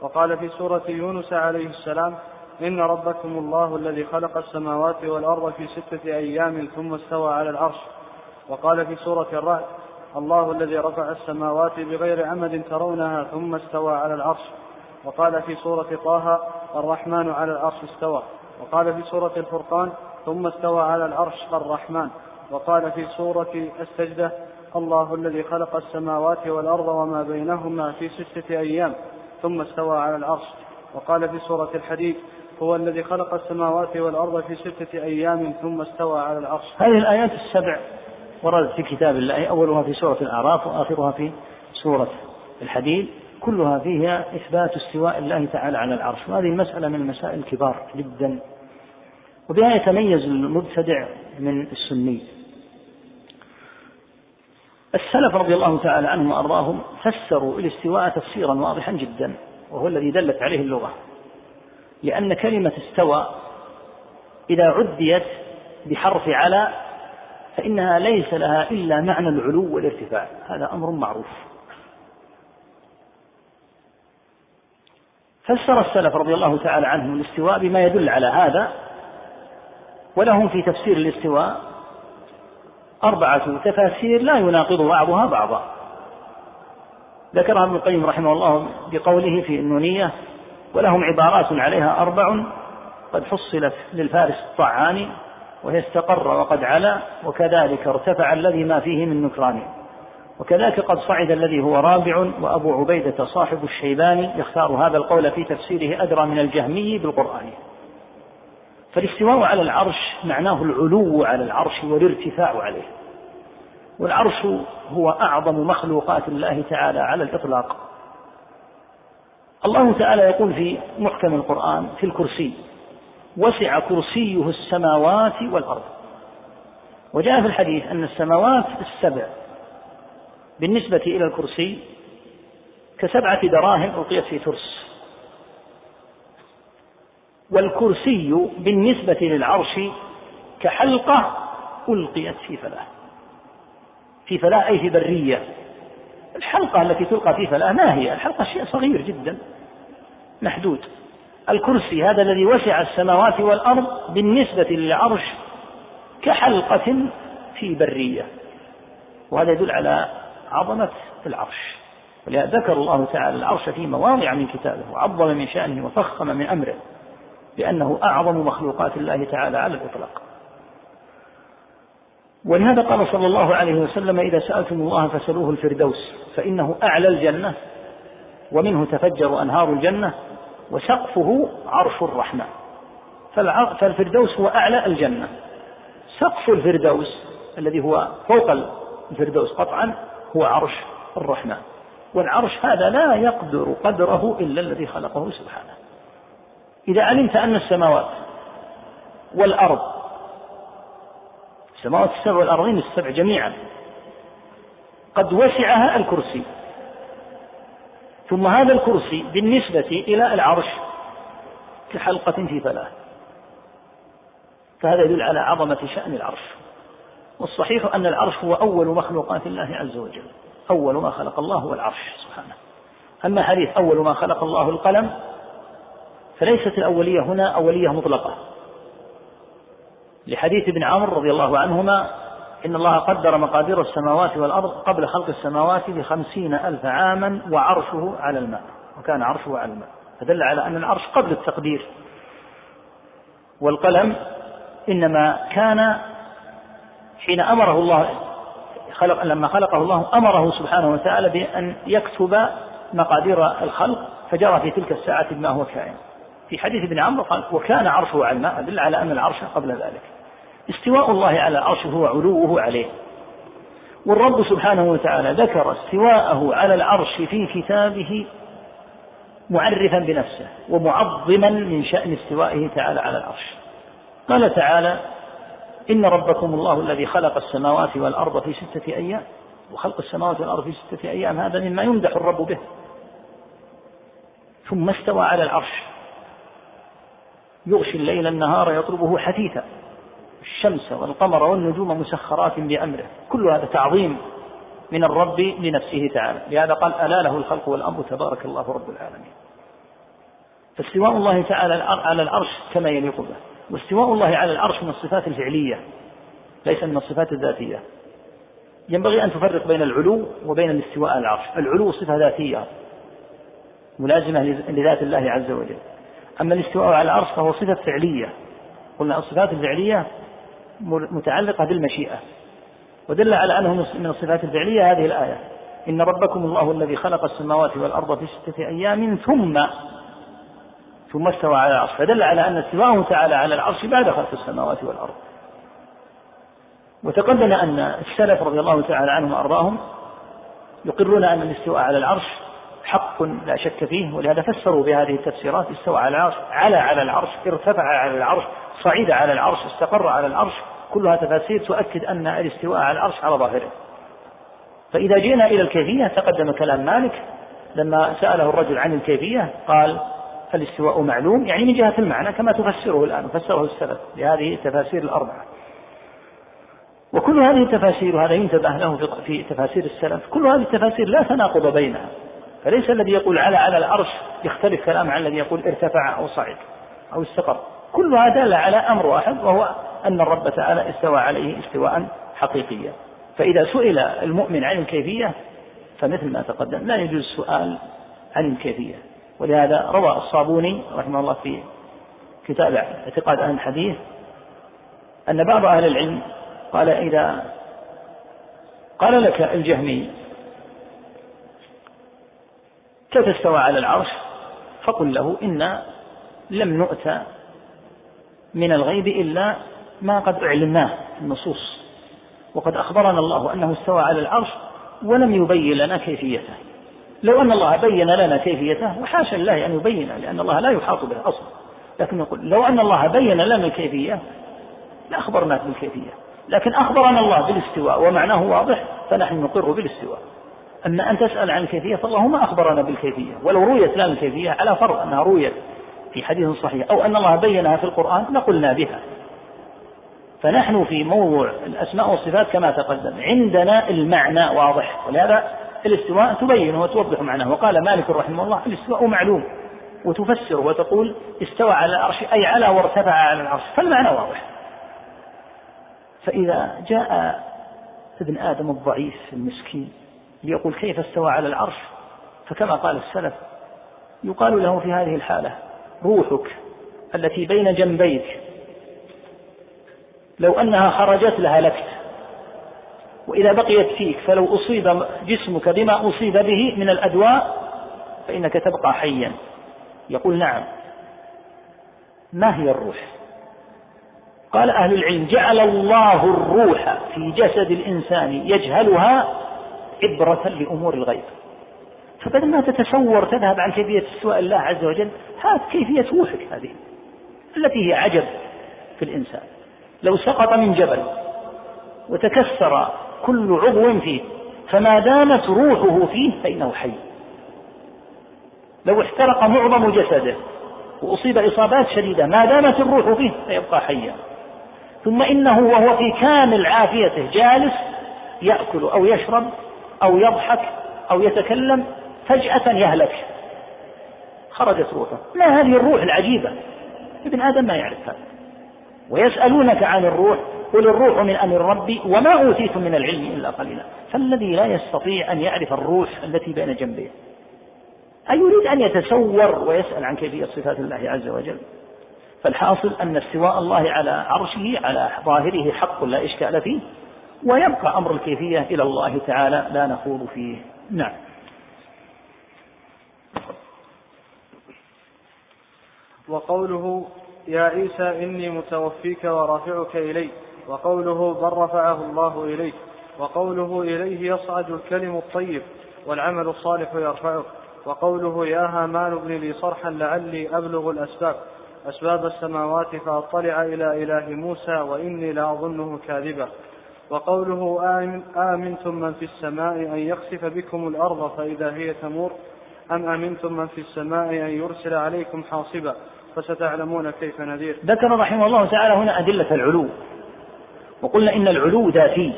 وقال في سورة يونس عليه السلام إن ربكم الله الذي خلق السماوات والأرض في ستة أيام ثم استوى على العرش. وقال في سورة الرعد الله الذي رفع السماوات بغير عمد ترونها ثم استوى على العرش. وقال في سورة طه الرحمن على العرش استوى. وقال في سورة الفرقان ثم استوى على العرش الرحمن. وقال في سورة السجدة الله الذي خلق السماوات والأرض وما بينهما في ستة أيام. ثم استوى على العرش. وقال في سورة الحديد هو الذي خلق السماوات والأرض في ستة أيام ثم استوى على العرش. هذه الآيات السبع وردت في كتاب الله أولها في سورة الأعراف وآخرها في سورة الحديد. كلها فيها إثبات استواء الله تعالى على العرش. وهذه المسألة من المسائل الكبار جدا. وبها يتميز المبتدع من السني. السلف رضي الله تعالى عنهم وأرضاهم فسروا الاستواء تفسيرا واضحا جدا وهو الذي دلت عليه اللغة. لأن كلمة استوى إذا عديت بحرف على فإنها ليس لها إلا معنى العلو والارتفاع. هذا أمر معروف. فسر السلف رضي الله تعالى عنهم الاستواء بما يدل على هذا ولهم في تفسير الاستواء أربعة تفاسير لا يناقض بعضها بعضا. ذكرها ابن القيم رحمه الله بقوله في النونية ولهم عبارات عليها أربع قد حصلت للفارس الطعاني وهي استقر وقد علا وكذلك ارتفع الذي ما فيه من نكران. وكذلك قد صعد الذي هو رابع وأبو عبيدة صاحب الشيباني يختار هذا القول في تفسيره أدرى من الجهمي بالقرآن. فالاستواء على العرش معناه العلو على العرش والارتفاع عليه. والعرش هو أعظم مخلوقات الله تعالى على الإطلاق. الله تعالى يقول في محكم القرآن في الكرسي وسع كرسيه السماوات والأرض. وجاء في الحديث أن السماوات السبع بالنسبة إلى الكرسي كسبعة دراهم ألقيت في ترس. والكرسي بالنسبة للعرش كحلقة ألقيت في فلاة. في فلاة أي في برية. الحلقة التي تلقى في فلاة ما هي؟ الحلقة شيء صغير جدا محدود. الكرسي هذا الذي وسع السماوات والأرض بالنسبة للعرش كحلقة في برية. وهذا يدل على عظمة العرش. ولهذا ذكر الله تعالى العرش في مواضع من كتابه وعظم من شأنه وفخم من أمره. لأنه أعظم مخلوقات الله تعالى على الإطلاق. ولهذا قال صلى الله عليه وسلم إذا سألتم الله فسلوه الفردوس فإنه أعلى الجنة ومنه تفجر أنهار الجنة وسقفه عرش الرحمن فالفردوس هو أعلى الجنة. سقف الفردوس الذي هو فوق الفردوس قطعا هو عرش الرحمن والعرش هذا لا يقدر قدره إلا الذي خلقه سبحانه. إذا علمت أن السماوات والأرض السماوات السبع والأرضين السبع جميعا قد وسعها الكرسي. ثم هذا الكرسي بالنسبة إلى العرش كحلقة في فلاة. فهذا يدل على عظمة شأن العرش. والصحيح أن العرش هو أول مخلوقات الله عز وجل. أول ما خلق الله هو العرش سبحانه. أما حديث أول ما خلق الله القلم فليست الأولية هنا أولية مطلقة. لحديث ابن عمرو رضي الله عنهما إن الله قدر مقادير السماوات والأرض قبل خلق السماوات بخمسين ألف عاما وعرشه على الماء وكان عرشه على الماء. فدل على أن العرش قبل التقدير. والقلم إنما كان حين أمره الله خلق لما خلقه الله أمره سبحانه وتعالى بأن يكتب مقادير الخلق فجرى في تلك الساعة بما هو كائن. في حديث ابن عمرو قال وكان عرشه على الماء دل على أن العرش قبل ذلك. استواء الله على العرش هو علوه عليه. والرب سبحانه وتعالى ذكر استواءه على العرش في كتابه معرفا بنفسه ومعظما من شأن استوائه تعالى على العرش. قال تعالى إن ربكم الله الذي خلق السماوات والأرض في ستة أيام وخلق السماوات والأرض في ستة أيام هذا مما يمدح الرب به. ثم استوى على العرش يغشي الليل النهار يطلبه حثيثا. الشمس والقمر والنجوم مسخرات بأمره. كل هذا تعظيم من الرب لنفسه تعالى. لهذا قال ألا له الخلق والأمر تبارك الله رب العالمين. فاستواء الله تعالى على العرش كما يليق به. واستواء الله على العرش من الصفات الفعلية ليس من الصفات الذاتية. ينبغي أن تفرق بين العلو وبين الاستواء على العرش. العلو صفة ذاتية ملازمة لذات الله عز وجل. أما الاستواء على العرش فهو صفة فعلية. قلنا الصفات الفعلية متعلقة بالمشيئة. ودل على أنه من الصفات الفعلية هذه الآية. إن ربكم الله الذي خلق السماوات والأرض في ستة أيام ثم ثم استوى على العرش. فدل على أن استواءه تعالى على العرش بعد خلق السماوات والأرض. وتقدم أن السلف رضي الله تعالى عنهم وأرضاهم يقرون أن الاستواء على العرش حق لا شك فيه ولهذا فسروا بهذه التفسيرات استوى على العرش على على العرش ارتفع على العرش صعد على العرش استقر على العرش كلها تفاسير تؤكد أن الاستواء على العرش على ظاهره. فإذا جئنا إلى الكيفية تقدم كلام مالك لما سأله الرجل عن الكيفية قال الاستواء معلوم. يعني من جهة المعنى كما تفسره الآن فسره السلف لهذه التفاسير الأربعة. وكل هذه التفاسير وهذا ينتبه له في تفاسير السلف كل هذه التفاسير لا تناقض بينها. فليس الذي يقول على على العرش يختلف كلام عن الذي يقول ارتفع أو صعد أو استقر. كل هذا على أمر واحد وهو أن الرب تعالى استوى عليه استواء حقيقيا. فإذا سئل المؤمن عن الكيفية فمثل ما تقدم لا يجوز السؤال عن الكيفية. ولهذا روى الصابوني رحمه الله في كتاب اعتقاد أهل الحديث أن بعض أهل العلم قال إذا قال لك الجهمي كيف استوى على العرش؟ فقل له إن لم نؤتى من الغيب إلا ما قد أعلناه في النصوص. وقد أخبرنا الله أنه استوى على العرش ولم يبين لنا كيفيته. لو أن الله بين لنا كيفيته وحاشا لله أن يبين لأن الله لا يحاط به أصلا. لكن نقول لو أن الله بين لنا الكيفية لأخبرناك بالكيفية. لكن أخبرنا الله بالاستواء ومعناه واضح فنحن نقر بالاستواء. أما أن تسأل عن الكيفية فالله ما أخبرنا بالكيفية. ولو رويت لنا الكيفية على فرض أنها رويت في حديث صحيح أو أن الله بينها في القرآن لقلنا بها. فنحن في موضوع الأسماء والصفات كما تقدم. عندنا المعنى واضح. ولهذا الاستواء تبينه وتوضح معناه. وقال مالك رحمه الله الاستواء معلوم. وتفسر وتقول استوى على العرش أي على وارتفع على العرش. فالمعنى واضح. فإذا جاء ابن آدم الضعيف المسكين ليقول كيف استوى على العرش؟ فكما قال السلف يقال له في هذه الحالة روحك التي بين جنبيك لو أنها خرجت لهلكت وإذا بقيت فيك فلو أصيب جسمك بما أصيب به من الأدواء فإنك تبقى حيا. يقول نعم. ما هي الروح؟ قال أهل العلم جعل الله الروح في جسد الإنسان يجهلها عبرة لأمور الغيب. فبدل ما تتصور تذهب عن كيفية استواء الله عز وجل هات كيفية روحك هذه التي هي عجب في الإنسان. لو سقط من جبل وتكسر كل عضو فيه فما دامت روحه فيه فإنه حي. لو احترق معظم جسده وأصيب إصابات شديدة ما دامت الروح فيه فيبقى حيا. ثم إنه وهو في كامل عافيته جالس يأكل أو يشرب أو يضحك أو يتكلم فجأة يهلك. خرجت روحه. ما هذه الروح العجيبة. ابن آدم ما يعرف هذا ويسألونك عن الروح قل الروح من أمر ربي وما أوتيتم من العلم إلا قليلا. فالذي لا يستطيع أن يعرف الروح التي بين جنبيه. أيريد أن يتسور ويسأل عن كيفية صفات الله عز وجل؟ فالحاصل أن استواء الله على عرشه على ظاهره حق لا إشكال فيه. ويبقى أمر الكيفية إلى الله تعالى لا نخوض فيه. نعم. وقوله يا عيسى إني متوفيك ورافعك إلي وقوله بل رفعه الله إليك وقوله إليه يصعد الكلم الطيب والعمل الصالح يرفعه وقوله يا هامان ابن لي صرحا لعلي أبلغ الأسباب أسباب السماوات فأطلع إلى إله موسى وإني لأظنه كاذبا. وقوله آمن آمنتم من في السماء أن يخسف بكم الأرض فإذا هي تمور أم أمنتم من في السماء أن يرسل عليكم حاصبا؟ فستعلمون كيف نذير. ذكر رحمه الله تعالى هنا أدلة العلو. وقلنا إن العلو ذاتي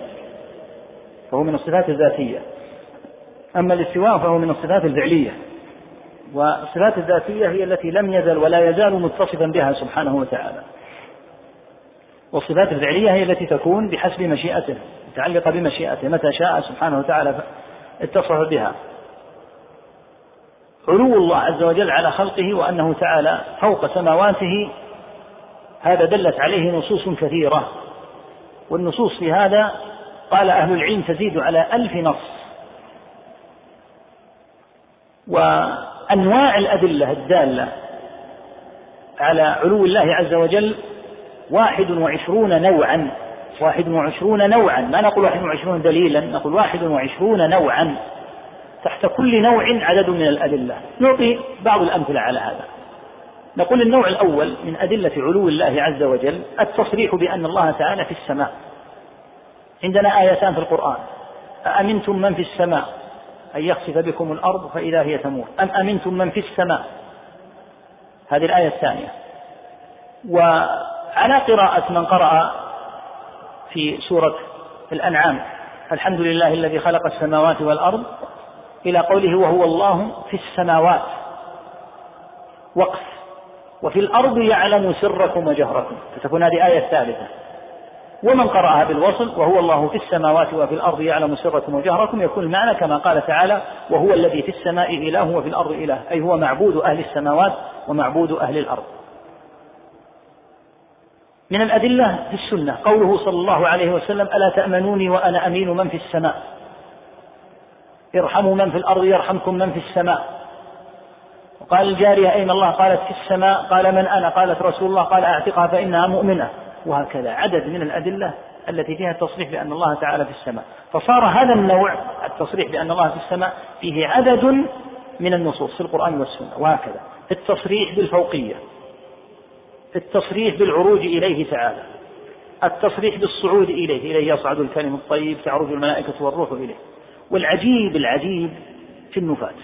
فهو من الصفات الذاتية. أما الاستواء فهو من الصفات الفعلية. والصفات الذاتية هي التي لم يزل ولا يزال متصفا بها سبحانه وتعالى. والصفات الفعلية هي التي تكون بحسب مشيئته متعلقة بمشيئته متى شاء سبحانه وتعالى اتصف بها. علو الله عز وجل على خلقه وأنه تعالى فوق سماواته هذا دلت عليه نصوص كثيرة. والنصوص في هذا قال أهل العلم تزيد على ألف نص. وأنواع الأدلة الدالة على علو الله عز وجل واحد وعشرون نوعا. واحد وعشرون نوعا. ما نقول واحد وعشرون دليلا نقول واحد وعشرون نوعا. تحت كل نوع عدد من الأدلة. نعطي بعض الأمثلة على هذا. نقول النوع الأول من أدلة علو الله عز وجل التصريح بأن الله تعالى في السماء. عندنا آيتان في القرآن. أأمنتم من في السماء؟ أن يخسف بكم الأرض فإذا هي تمور. أم أمنتم من في السماء؟ هذه الآية الثانية. وعلى قراءة من قرأ في سورة الأنعام. الحمد لله الذي خلق السماوات والأرض إلى قوله وهو الله في السماوات. وقف. وفي الأرض يعلم سركم وجهركم. فتكون هذه آية ثالثة. ومن قرأها بالوصل وهو الله في السماوات وفي الأرض يعلم سركم وجهركم يكون المعنى كما قال تعالى وهو الذي في السماء إله وفي الأرض إله. أي هو معبود أهل السماوات ومعبود أهل الأرض. من الأدلة في السنة. قوله صلى الله عليه وسلم ألا تأمنوني وأنا أمين من في السماء. ارحموا من في الأرض يرحمكم من في السماء. وقال الجارية أين الله؟ قالت في السماء. قال من أنا؟ قالت رسول الله. قال أعتقها فإنها مؤمنة. وهكذا. عدد من الأدلة التي فيها التصريح بأن الله تعالى في السماء. فصار هذا النوع التصريح بأن الله في السماء فيه عدد من النصوص في القرآن والسنة. وهكذا. التصريح بالفوقية. التصريح بالعروج إليه تعالى. التصريح بالصعود إليه. إليه يصعد الكلم الطيب تعرج الملائكة والروح إليه. والعجيب العجيب في النفاة.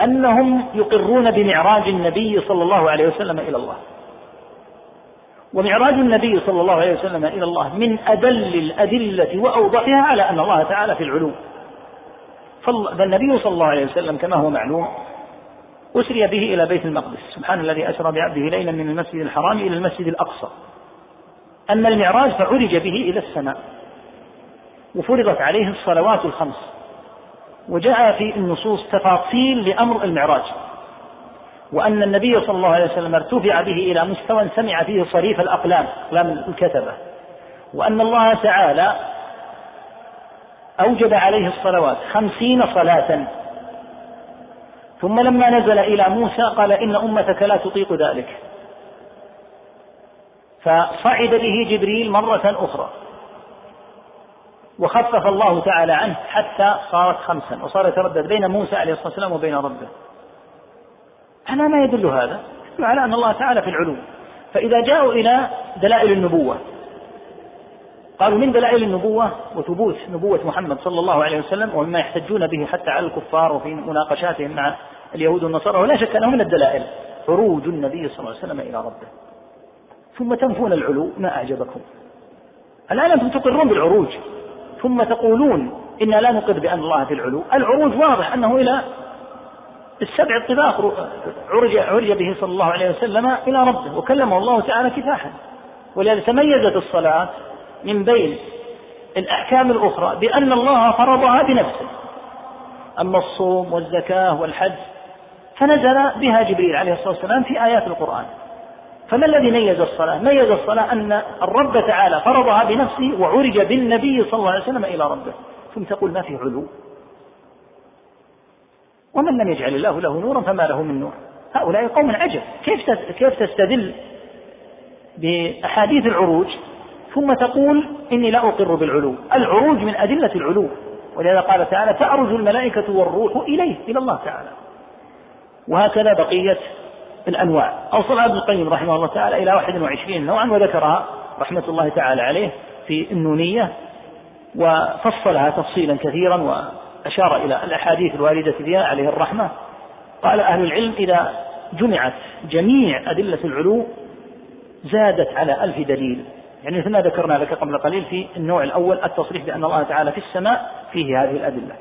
أنهم يقرون بمعراج النبي صلى الله عليه وسلم إلى الله. ومعراج النبي صلى الله عليه وسلم إلى الله من أدل الأدلة وأوضحها على أن الله تعالى في العلو. فالنبي صلى الله عليه وسلم كما هو معلوم أسري به إلى بيت المقدس. سبحان الذي أسرى بعبده ليلا من المسجد الحرام إلى المسجد الأقصى. أما المعراج فعرج به إلى السماء. وفرضت عليه الصلوات الخمس. وجاء في النصوص تفاصيل لأمر المعراج. وأن النبي صلى الله عليه وسلم ارتفع به إلى مستوى سمع فيه صريف الأقلام أقلام الكتبة. وأن الله تعالى أوجب عليه الصلوات خمسين صلاة ثم لما نزل إلى موسى قال إن أمتك لا تطيق ذلك. فصعد به جبريل مرة أخرى. وخفف الله تعالى عنه حتى صارت خمسا وصار يتردد بين موسى عليه الصلاة والسلام وبين ربه. على ما يدل هذا يدل على أن الله تعالى في العلو فإذا جاءوا إلى دلائل النبوة قالوا من دلائل النبوة؟ وثبوت نبوة محمد صلى الله عليه وسلم ومما يحتجون به حتى على الكفار وفي مناقشاتهم مع اليهود والنصارى ولا شك أنه من الدلائل. عروج النبي صلى الله عليه وسلم إلى ربه. ثم تنفون العلو ما أعجبكم؟ الآن أنتم تقرون بالعروج. ثم تقولون إنا لا نقر بأن الله في العلو. العروج واضح أنه إلى السبع الطباق. عرج, عرج به صلى الله عليه وسلم إلى ربه وكلمه الله تعالى كفاحا. ولهذا تميزت الصلاة من بين الأحكام الأخرى بأن الله فرضها بنفسه. أما الصوم والزكاة والحج فنزل بها جبريل عليه الصلاة والسلام في آيات القرآن. فما الذي ميز الصلاة؟ ميز الصلاة أن الرب تعالى فرضها بنفسه وعرج بالنبي صلى الله عليه وسلم إلى ربه. ثم تقول ما في علو؟ ومن لم يجعل الله له نورا فما له من نور؟ هؤلاء قوم عجب. كيف كيف تستدل بأحاديث العروج؟ ثم تقول إني لا أقر بالعلو. العروج من أدلة العلو. ولهذا قال تعالى تعرج الملائكة والروح إليه إلى الله تعالى. وهكذا بقية الأنواع. أوصل ابن القيم رحمه الله تعالى إلى 21 نوعا وذكرها رحمة الله تعالى عليه في النونية وفصلها تفصيلا كثيرا وأشار إلى الأحاديث الواردة فيها عليه الرحمة. قال أهل العلم إذا جمعت جميع أدلة العلو زادت على ألف دليل. يعني مثل ما ذكرنا لك قبل قليل في النوع الأول التصريح بأن الله تعالى في السماء فيه هذه الأدلة.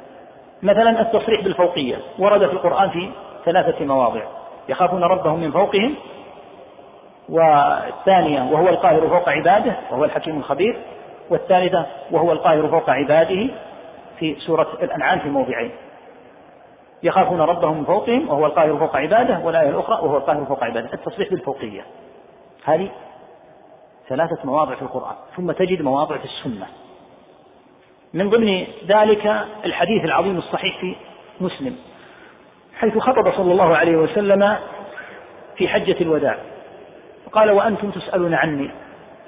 مثلا التصريح بالفوقية ورد في القرآن في ثلاثة مواضع. يخافون ربهم من فوقهم والثانية وهو القاهر فوق عباده وهو الحكيم الخبير والثالثة وهو القاهر فوق عباده في سورة الأنعام في موضعين. يخافون ربهم من فوقهم وهو القاهر فوق عباده والآية الأخرى وهو القاهر فوق عباده. التصريح بالفوقية. هذه ثلاثة مواضع في القرآن ثم تجد مواضع في السنة. من ضمن ذلك الحديث العظيم الصحيح في مسلم. حيث خطب صلى الله عليه وسلم في حجة الوداع. قال وأنتم تسألون عني.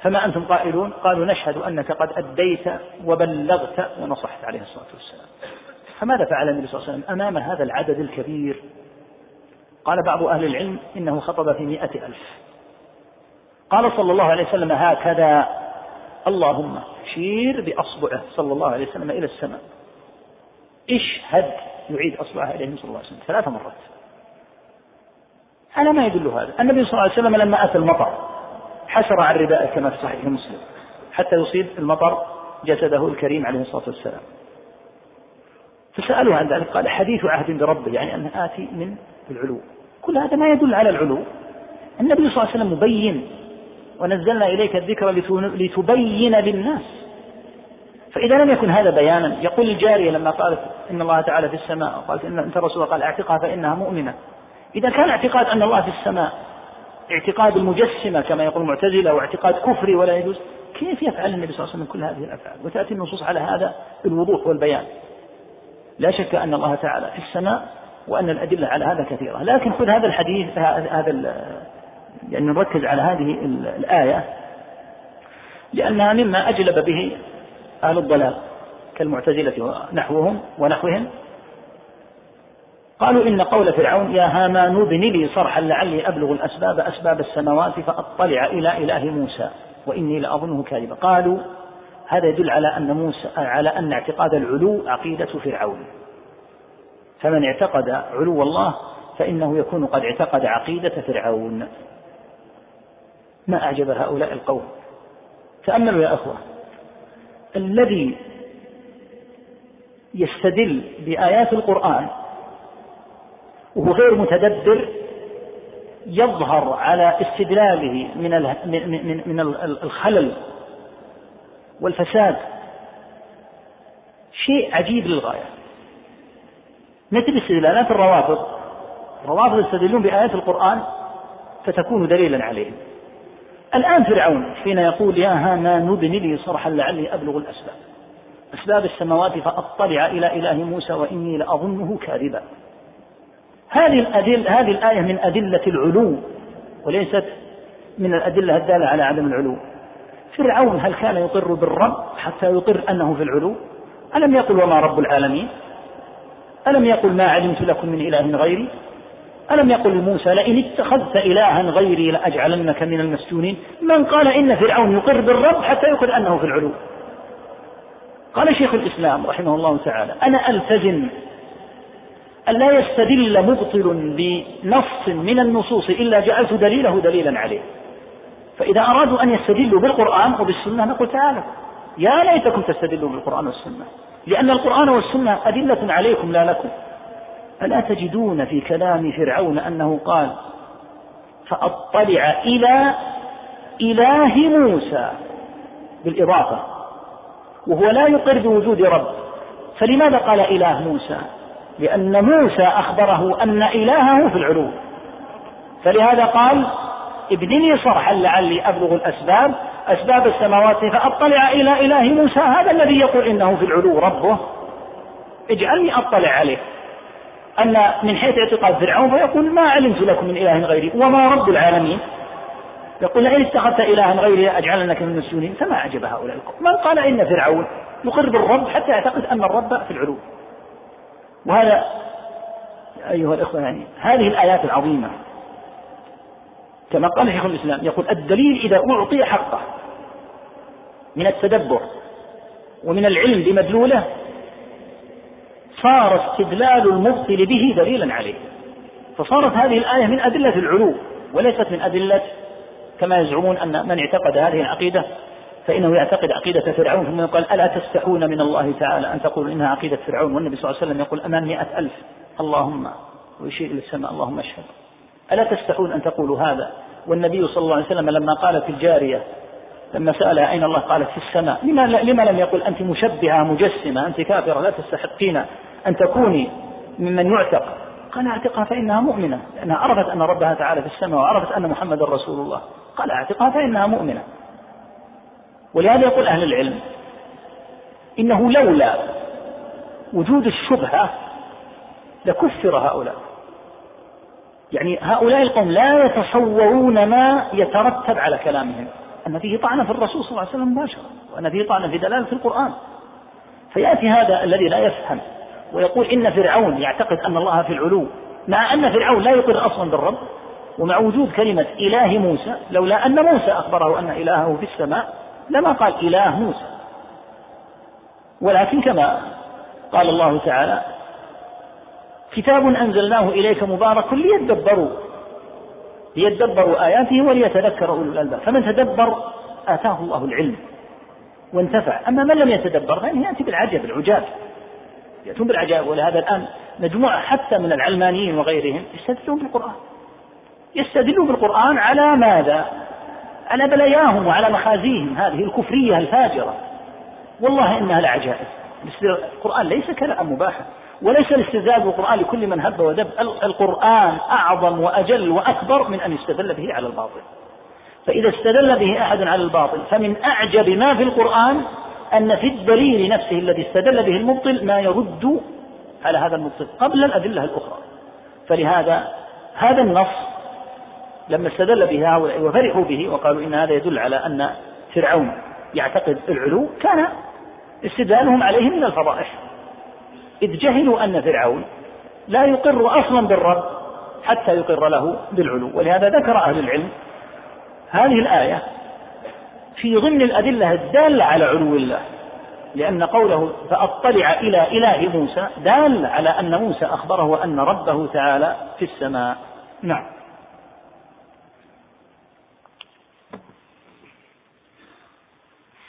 فما أنتم قائلون؟ قالوا نشهد أنك قد أديت وبلغت ونصحت عليه الصلاة والسلام. فماذا فعل النبي صلى الله عليه وسلم أمام هذا العدد الكبير؟ قال بعض أهل العلم إنه خطب في مئة ألف. قال صلى الله عليه وسلم هكذا. اللهم شير بأصبعه صلى الله عليه وسلم إلى السماء. اشهد يعيد أصبعه إليه صلى الله عليه وسلم ثلاث مرات. على ما يدل هذا؟ النبي صلى الله عليه وسلم لما أتى المطر حسر عن ردائه كما في صحيح مسلم. حتى يصيب المطر جسده الكريم عليه الصلاة والسلام. فسألوه عن ذلك قال حديث عهد بربه يعني أنه آتي من العلو. كل هذا ما يدل على العلو. النبي صلى الله عليه وسلم مبين ونزلنا إليك الذكر لتبين للناس. فإذا لم يكن هذا بيانا يقول الجارية لما قالت إن الله تعالى في السماء وقالت إن أنت رسول قال اعتقها فإنها مؤمنة. إذا كان اعتقاد أن الله في السماء اعتقاد المجسمة كما يقول المعتزلة واعتقاد كفري ولا يجوز كيف يفعل النبي صلى الله عليه وسلم كل هذه الأفعال؟ وتأتي النصوص على هذا بالوضوح والبيان. لا شك أن الله تعالى في السماء وأن الأدلة على هذا كثيرة. لكن خذ هذا الحديث هذا يعني نركز على هذه الآية لأنها مما أجلب به أهل الضلال كالمعتزلة ونحوهم ونحوهم. قالوا إن قول فرعون يا هامان ابن لي صرحا لعلي أبلغ الأسباب أسباب السماوات فأطلع إلى إله موسى وإني لأظنه كاذبا. قالوا هذا يدل على أن موسى على أن اعتقاد العلو عقيدة فرعون. فمن اعتقد علو الله فإنه يكون قد اعتقد عقيدة فرعون. ما أعجب هؤلاء القوم. تأملوا يا أخوة. الذي يستدل بآيات القرآن وهو غير متدبر يظهر على استدلاله من من من الخلل والفساد. شيء عجيب للغاية. مثل استدلالات الروافض. الروافض يستدلون بآيات القرآن فتكون دليلا عليهم. الآن فرعون حين يقول يا هامان ابن لي صرحا لعلي أبلغ الأسباب. أسباب السماوات فأطلع إلى إله موسى وإني لأظنه كاذبا. هذه الأدل هذه الآية من أدلة العلو وليست من الأدلة الدالة على عدم العلو. فرعون هل كان يقر بالرب حتى يقر أنه في العلو؟ ألم يقل وما رب العالمين؟ ألم يقل ما علمت لكم من إله غيري؟ ألم يقل لموسى لئن اتخذت إلها غيري لأجعلنك من المسجونين؟ من قال إن فرعون يقر بالرب حتى يقر أنه في العلو. قال شيخ الإسلام رحمه الله تعالى أنا ألتزم أن لا يستدل مبطل بنص من النصوص إلا جعلت دليله دليلا عليه. فإذا أرادوا أن يستدلوا بالقرآن وبالسنة نقول تعالى يا ليتكم تستدلوا بالقرآن والسنة لأن القرآن والسنة أدلة عليكم لا لكم. ألا تجدون في كلام فرعون أنه قال فأطلع إلى إله موسى بالإضافة وهو لا يقر بوجود رب. فلماذا قال إله موسى؟ لأن موسى أخبره أن إلهه في العلو. فلهذا قال ابن لي صرحا لعلي أبلغ الأسباب أسباب السماوات فأطلع إلى إله موسى. هذا الذي يقول إنه في العلو ربه. اجعلني أطلع عليه. أن من حيث اعتقاد فرعون فيقول ما علمت لكم من إله غيري وما رب العالمين. يقول لئن اتخذت إلها غيري أجعلنك من المسجونين فما أعجب هؤلاء القوم. من قال إن فرعون يقر بالرب حتى يعتقد أن الرب في العلو. وهذا أيها الإخوة يعني هذه الآيات العظيمة. كما قال شيخ الإسلام يقول الدليل إذا أعطي حقه من التدبر ومن العلم بمدلوله صار استدلال المبطل به دليلا عليه. فصارت هذه الآية من أدلة العلو وليست من أدلة كما يزعمون أن من اعتقد هذه العقيدة فإنه يعتقد عقيدة فرعون. ثم يقول ألا تستحون من الله تعالى أن تقولوا إنها عقيدة فرعون؟ والنبي صلى الله عليه وسلم يقول أمام مئة ألف. اللهم ويشير إلى السماء. اللهم اشهد. ألا تستحون أن تقولوا هذا؟ والنبي صلى الله عليه وسلم لما قالت الجارية لما سألها أين الله؟ قالت في السماء. لما لم يقل أنت مشبهة مجسمة أنت كافرة لا تستحقين أن تكوني ممن يعتق. قال اعتقها فإنها مؤمنة لأنها عرفت أن ربها تعالى في السماء وعرفت أن محمدا رسول الله. قال اعتقها فإنها مؤمنة. ولهذا يقول أهل العلم إنه لولا وجود الشبهة لكفر هؤلاء. يعني هؤلاء القوم لا يتصورون ما يترتب على كلامهم. أن فيه طعن في الرسول صلى الله عليه وسلم مباشرة وأن فيه طعن في دلالة القرآن. فيأتي هذا الذي لا يفهم. ويقول إن فرعون يعتقد أن الله في العلو مع أن فرعون لا يقر أصلا بالرب ومع وجود كلمة إله موسى لولا أن موسى أخبره أن إلهه في السماء لما قال إله موسى. ولكن كما قال الله تعالى كتاب أنزلناه إليك مبارك ليدبروا ليدبروا آياته وليتذكر أولو الألباب. فمن تدبر آتاه الله العلم وانتفع. أما من لم يتدبر فإنه يأتي بالعجب العجاب. يأتون بالعجائب. ولهذا الآن مجموعة حتى من العلمانيين وغيرهم يستدلون بالقرآن. يستدلون بالقرآن على ماذا؟ على بلاياهم وعلى مخازيهم. هذه الكفرية الفاجرة. والله إنها لعجائب. القرآن ليس كلام مباحا وليس الاستدلال بالقرآن لكل من هب ودب. القرآن أعظم وأجل وأكبر من أن يستدل به على الباطل. فإذا استدل به أحد على الباطل فمن أعجب ما في القرآن أن في الدليل نفسه الذي استدل به المبطل ما يرد على هذا المبطل قبل الأدلة الأخرى. فلهذا هذا النص لما استدل به هؤلاء وفرحوا به وقالوا إن هذا يدل على أن فرعون يعتقد العلو كان استدلالهم عليه من الفضائح. إذ جهلوا أن فرعون لا يقر أصلا بالرب حتى يقر له بالعلو. ولهذا ذكر أهل العلم هذه الآية في ضمن الأدلة الدالة على علو الله لأن قوله فأطلع إلى إله موسى دال على أن موسى أخبره أن ربه تعالى في السماء. نعم.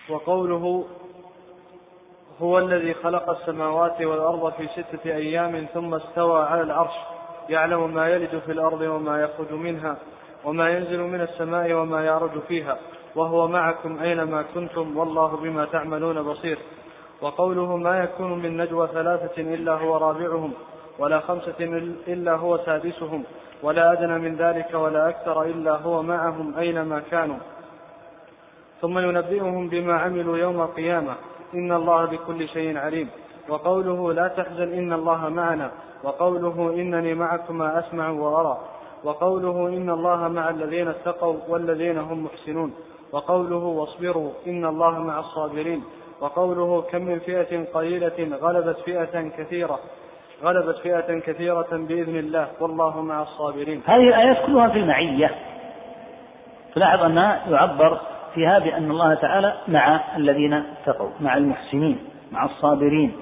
وقوله هو الذي خلق السماوات والأرض في ستة أيام ثم استوى على العرش يعلم ما يلد في الأرض وما يخرج منها وما ينزل من السماء وما يعرج فيها. وهو معكم أينما كنتم والله بما تعملون بصير. وقوله ما يكون من نجوى ثلاثة إلا هو رابعهم ولا خمسة إلا هو سادسهم ولا أدنى من ذلك ولا أكثر إلا هو معهم أينما كانوا. ثم ينبئهم بما عملوا يوم القيامة إن الله بكل شيء عليم. وقوله لا تحزن إن الله معنا وقوله إنني معكما أسمع وأرى. وقوله إن الله مع الذين اتقوا والذين هم محسنون. وقوله واصبروا إن الله مع الصابرين وقوله كم من فئة قليلة غلبت فئة كثيرة غلبت فئة كثيرة بإذن الله والله مع الصابرين. هذه الآيات كلها في المعية. تلاحظ أنها يعبر فيها بأن الله تعالى مع الذين اتقوا مع المحسنين مع الصابرين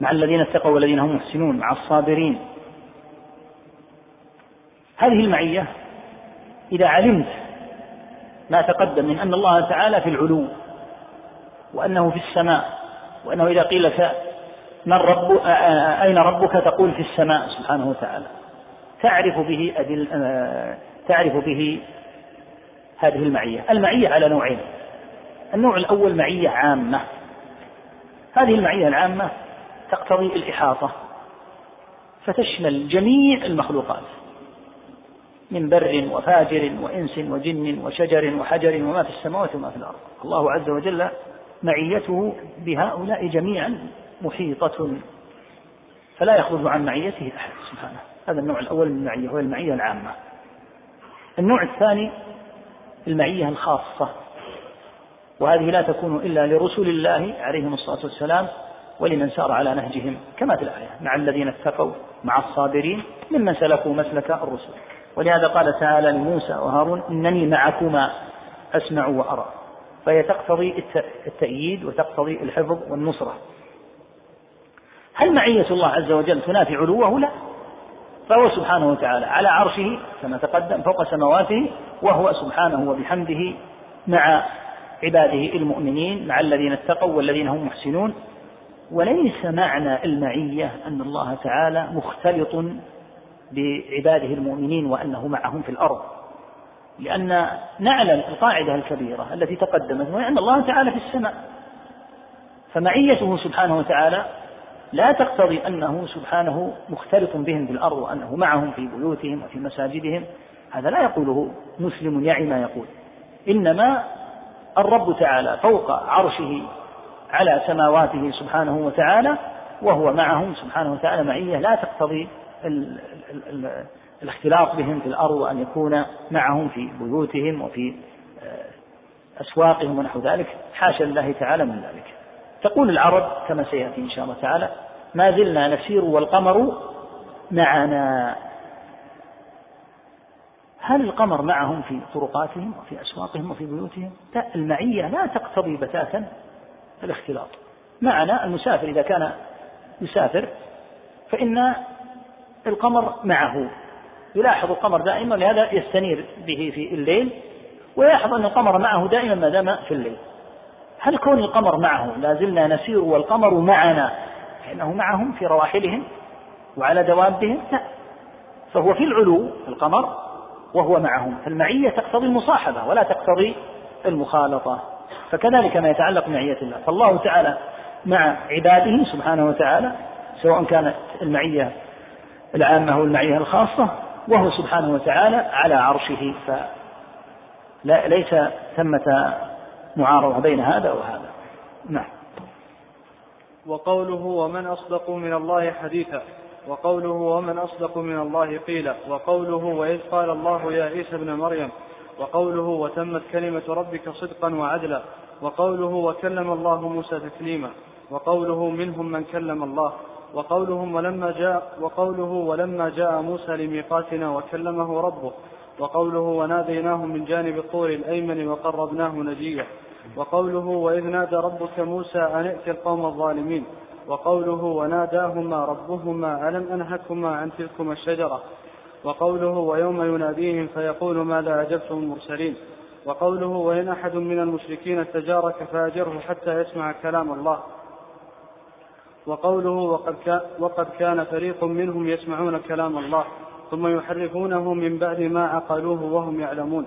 مع الذين اتقوا والذين هم محسنون مع الصابرين. هذه المعية إذا علمت ما تقدم من أن الله تعالى في العلو وأنه في السماء وأنه إذا قيل من رب أين ربك تقول في السماء؟ سبحانه وتعالى. تعرف به أدل تعرف به هذه المعية. المعية على نوعين. النوع الأول معية عامة. هذه المعية العامة تقتضي الإحاطة فتشمل جميع المخلوقات. من بر وفاجر وإنس وجن وشجر وحجر وما في السماوات وما في الأرض. الله عز وجل معيته بهؤلاء جميعا محيطة. فلا يخرج عن معيته أحد. سبحانه. هذا النوع الأول من المعية هو المعية العامة. النوع الثاني المعية الخاصة. وهذه لا تكون إلا لرسل الله عليهم الصلاة والسلام ولمن سار على نهجهم كما في الآية. مع الذين اتقوا مع الصابرين ممن سلكوا مسلك الرسل. ولهذا قال تعالى لموسى وهارون إنني معكما أسمع وأرى. فهي تقتضي التأييد وتقتضي الحفظ والنصرة. هل معية الله عز وجل تنافي علوه؟ لا. فهو سبحانه وتعالى على عرشه كما تقدم فوق سماواته وهو سبحانه وبحمده مع عباده المؤمنين مع الذين اتقوا والذين هم محسنون. وليس معنى المعية أن الله تعالى مختلط بعباده المؤمنين وأنه معهم في الأرض. لأن نعلم القاعدة الكبيرة التي تقدمت وهي أن الله تعالى في السماء. فمعيته سبحانه وتعالى لا تقتضي أنه سبحانه مختلط بهم في الأرض وأنه معهم في بيوتهم وفي مساجدهم. هذا لا يقوله مسلم يعي ما يقول. إنما الرب تعالى فوق عرشه على سماواته سبحانه وتعالى وهو معهم سبحانه وتعالى معية لا تقتضي الاختلاط بهم في الأرض وأن يكون معهم في بيوتهم وفي آه، أسواقهم ونحو ذلك حاشا لله تعالى من ذلك. تقول العرب كما سيأتي إن شاء الله تعالى ما زلنا نسير والقمر معنا. هل القمر معهم في طرقاتهم وفي أسواقهم وفي بيوتهم؟ لا المعية لا تقتضي بتاتا الاختلاط. معنا المسافر إذا كان يسافر فإن القمر معه. يلاحظ القمر دائما لهذا يستنير به في الليل ويلاحظ أن القمر معه دائما ما دام في الليل. هل كون القمر معه لا زلنا نسير والقمر معنا فإنه معهم في رواحلهم وعلى دوابهم؟ لا. فهو في العلو القمر وهو معهم. فالمعية تقتضي المصاحبة ولا تقتضي المخالطة. فكذلك ما يتعلق بمعية الله. فالله تعالى مع عباده سبحانه وتعالى سواء كانت المعية العامة أو المعية الخاصة وهو سبحانه وتعالى على عرشه. فليس ثمة معارضة بين هذا وهذا. نعم. وقوله ومن أصدق من الله حديثا وقوله ومن أصدق من الله قيلا وقوله وإذ قال الله يا عيسى ابن مريم وقوله وتمت كلمة ربك صدقا وعدلا وقوله وكلم الله موسى تكليما وقوله منهم من كلم الله. وقولهم ولما جاء وقوله ولما جاء موسى لميقاتنا وكلمه ربه. وقوله وناديناه من جانب الطور الأيمن وقربناه نجيا. وقوله وإذ نادى ربك موسى أن ائت القوم الظالمين. وقوله وناداهما ربهما ألم أنهكما عن تلكما الشجرة. وقوله ويوم يناديهم فيقول ماذا أجبتم المرسلين. وقوله وإن أحد من المشركين استجارك فأجره حتى يسمع كلام الله. وقوله وقد كان, وقد كان فريق منهم يسمعون كلام الله ثم يحرفونه من بعد ما عقلوه وهم يعلمون.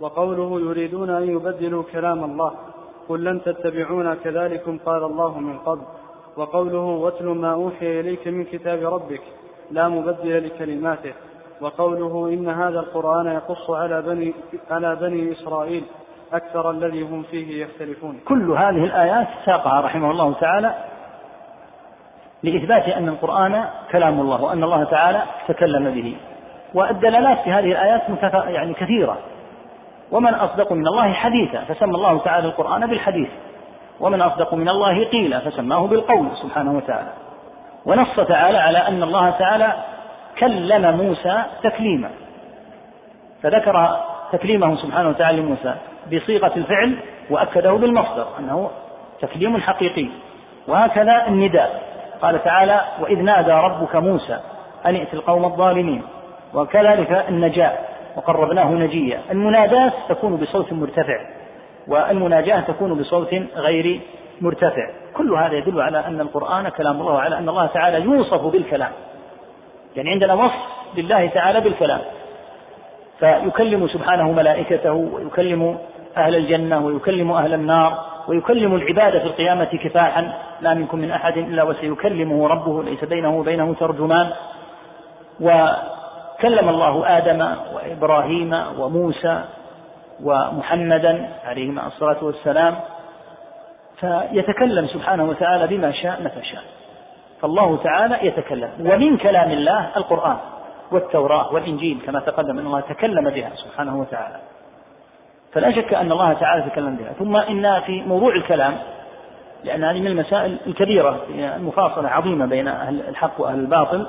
وقوله يريدون أن يبدلوا كلام الله قل لن تتبعونا كذلكم قال الله من قبل. وقوله واتل ما أوحي إليك من كتاب ربك لا مبدل لكلماته. وقوله إن هذا القرآن يقص على بني على بني إسرائيل أكثر الذي هم فيه يختلفون. كل هذه الآيات ساقها رحمه الله تعالى لإثبات أن القرآن كلام الله وأن الله تعالى تكلم به. والدلالات في هذه الآيات يعني كثيرة. ومن أصدق من الله حديثا فسمى الله تعالى القرآن بالحديث. ومن أصدق من الله قيلا فسماه بالقول سبحانه وتعالى. ونص تعالى على أن الله تعالى كلم موسى تكليما. فذكر تكليمه سبحانه وتعالى لموسى بصيغة الفعل وأكده بالمصدر أنه تكليم حقيقي. وهكذا النداء. قال تعالى وإذ نادى ربك موسى أن ائت القوم الظالمين وكذلك النجاة وقربناه نجيا. المناداة تكون بصوت مرتفع والمناجاة تكون بصوت غير مرتفع. كل هذا يدل على أن القرآن كلام الله وعلى أن الله تعالى يوصف بالكلام. يعني عندنا وصف لله تعالى بالكلام. فيكلم سبحانه ملائكته ويكلم أهل الجنة ويكلم أهل النار ويكلم العباد في القيامة كفاحا لا منكم من أحد إلا وسيكلمه ربه ليس بينه وبينه ترجمان. وكلم الله آدم وإبراهيم وموسى ومحمدا عليهما الصلاة والسلام. فيتكلم سبحانه وتعالى بما شاء متى شاء. فالله تعالى يتكلم. ومن كلام الله القرآن والتوراة والإنجيل كما تقدم أن الله تكلم بها سبحانه وتعالى. فلا شك أن الله تعالى تكلم بها. ثم إن في موضوع الكلام لأن هذه من المسائل الكبيرة المفاصلة عظيمة بين أهل الحق وأهل الباطل.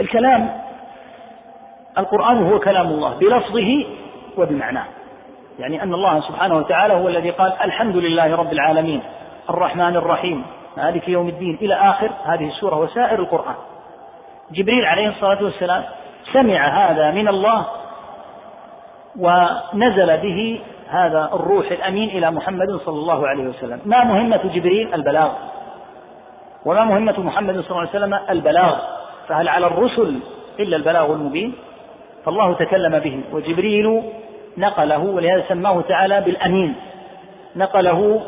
الكلام القرآن هو كلام الله بلفظه وبمعناه. يعني أن الله سبحانه وتعالى هو الذي قال الحمد لله رب العالمين الرحمن الرحيم مالك يوم الدين إلى آخر هذه السورة وسائر القرآن. جبريل عليه الصلاة والسلام سمع هذا من الله ونزل به هذا الروح الأمين إلى محمد صلى الله عليه وسلم. ما مهمة جبريل؟ البلاغ. وما مهمة محمد صلى الله عليه وسلم؟ البلاغ. فهل على الرسل إلا البلاغ المبين؟ فالله تكلم به وجبريل نقله ولهذا سماه تعالى بالأمين. نقله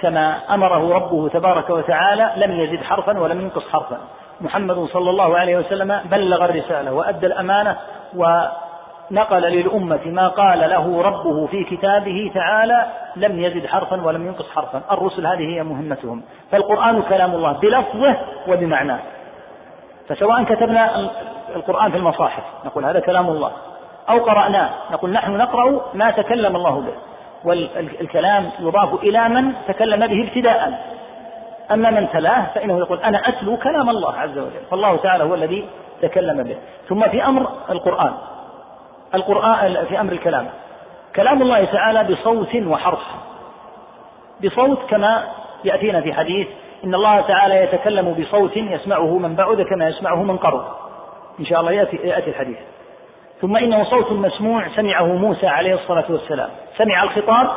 كما أمره ربه تبارك وتعالى لم يزد حرفا ولم ينقص حرفا. محمد صلى الله عليه وسلم بلغ الرسالة وأدى الأمانة ونقل للأمة ما قال له ربه في كتابه تعالى لم يزد حرفا ولم ينقص حرفا. الرسل هذه هي مهمتهم. فالقرآن كلام الله بلفظه وبمعناه. فسواء كتبنا القرآن في المصاحف نقول هذا كلام الله. أو قرأناه نقول نحن نقرأ ما تكلم الله به. والكلام يضاف إلى من تكلم به ابتداء. أما من تلاه فإنه يقول أنا أتلو كلام الله عز وجل. فالله تعالى هو الذي تكلم به. ثم في أمر القرآن. القرآن في أمر الكلام. كلام الله تعالى بصوت وحرف. بصوت كما يأتينا في حديث إن الله تعالى يتكلم بصوت يسمعه من بعد كما يسمعه من قرب. إن شاء الله يأتي, يأتي الحديث. ثم إنه صوت مسموع سمعه موسى عليه الصلاة والسلام. سمع الخطاب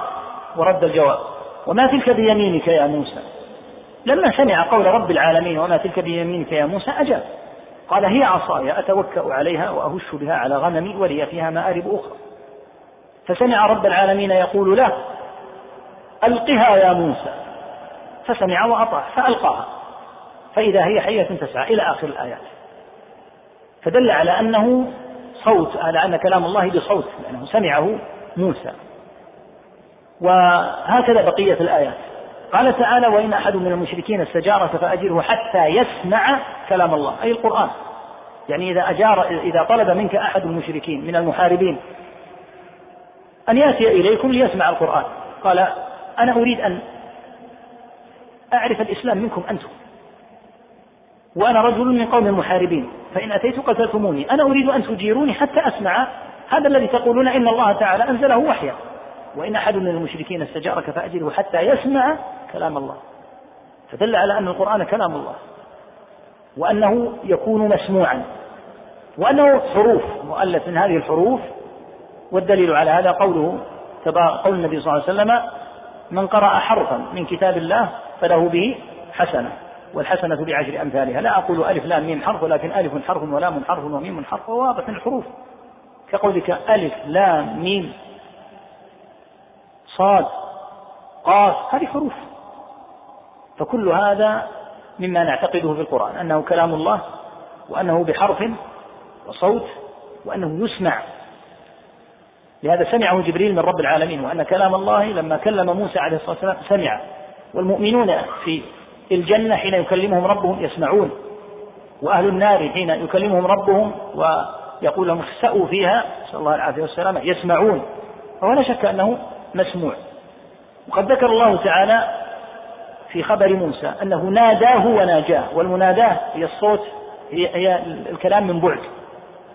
ورد الجواب. وما تلك بيمينك يا موسى؟ لما سمع قول رب العالمين وما تلك بيمينك يا موسى أجاب. قال هي عصاي أتوكأ عليها وأهش بها على غنمي ولي فيها مآرب أخرى. فسمع رب العالمين يقول له ألقها يا موسى. فسمع وأطاع فألقاها. فإذا هي حية تسعى إلى آخر الآيات. فدل على أنه صوت على أن كلام الله بصوت لأنه سمعه موسى. وهكذا بقية الآيات. قال تعالى وإن أحد من المشركين استجارك فأجره حتى يسمع كلام الله. أي القرآن. يعني إذا أجار إذا طلب منك أحد المشركين من المحاربين أن يأتي إليكم ليسمع القرآن. قال أنا أريد أن أعرف الإسلام منكم أنتم. وأنا رجل من قوم المحاربين. فإن أتيت قتلتموني. أنا أريد أن تجيروني حتى أسمع هذا الذي تقولون إن الله تعالى أنزله وحيا. وإن أحد من المشركين استجارك فأجره حتى يسمع كلام الله. فدل على أن القرآن كلام الله. وأنه يكون مسموعا. وأنه حروف. مؤلف من هذه الحروف. والدليل على هذا قوله قول النبي صلى الله عليه وسلم من قرأ حرفا من كتاب الله فله به حسنة والحسنة بعشر أمثالها. لا أقول ألف لام ميم حرف ولكن ألف حرف ولام حرف وميم حرف وواضح من الحروف. كقولك ألف لام ميم صاد قاف هذه حروف. فكل هذا مما نعتقده في القرآن أنه كلام الله وأنه بحرف وصوت وأنه يسمع. لهذا سمعه جبريل من رب العالمين وأن كلام الله لما كلم موسى عليه الصلاة والسلام سمع. والمؤمنون في الجنة حين يكلمهم ربهم يسمعون وأهل النار حين يكلمهم ربهم ويقول لهم اخسأوا فيها نسأل الله العافية والسلامة يسمعون. فهو لا شك أنه مسموع. وقد ذكر الله تعالى في خبر موسى أنه ناداه وناجاه والمناداة هي الصوت هي, هي الكلام من بعد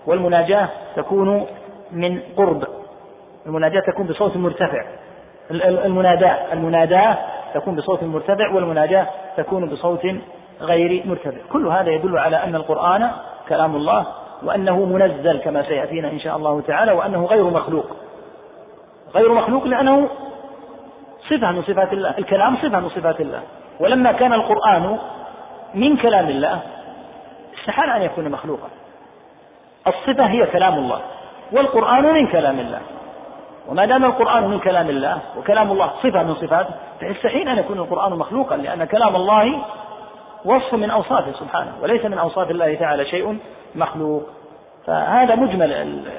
والمناجاة تكون من قرب المناجاة تكون بصوت مرتفع المناداة المناداة تكون بصوت مرتفع والمناجاة تكون بصوت غير مرتفع كل هذا يدل على أن القرآن كلام الله وأنه منزل كما سيأتينا إن شاء الله تعالى وأنه غير مخلوق غير مخلوق لأنه صفة من صفات الله. الكلام صفة من صفات الله. ولما كان القرآن من كلام الله استحال أن يكون مخلوقا. الصفة هي كلام الله والقرآن من كلام الله. وما دام القرآن من كلام الله وكلام الله صفة من صفاته فيستحيل أن يكون القرآن مخلوقا لأن كلام الله وصف من أوصافه سبحانه وليس من أوصاف الله تعالى شيء مخلوق. فهذا مجمل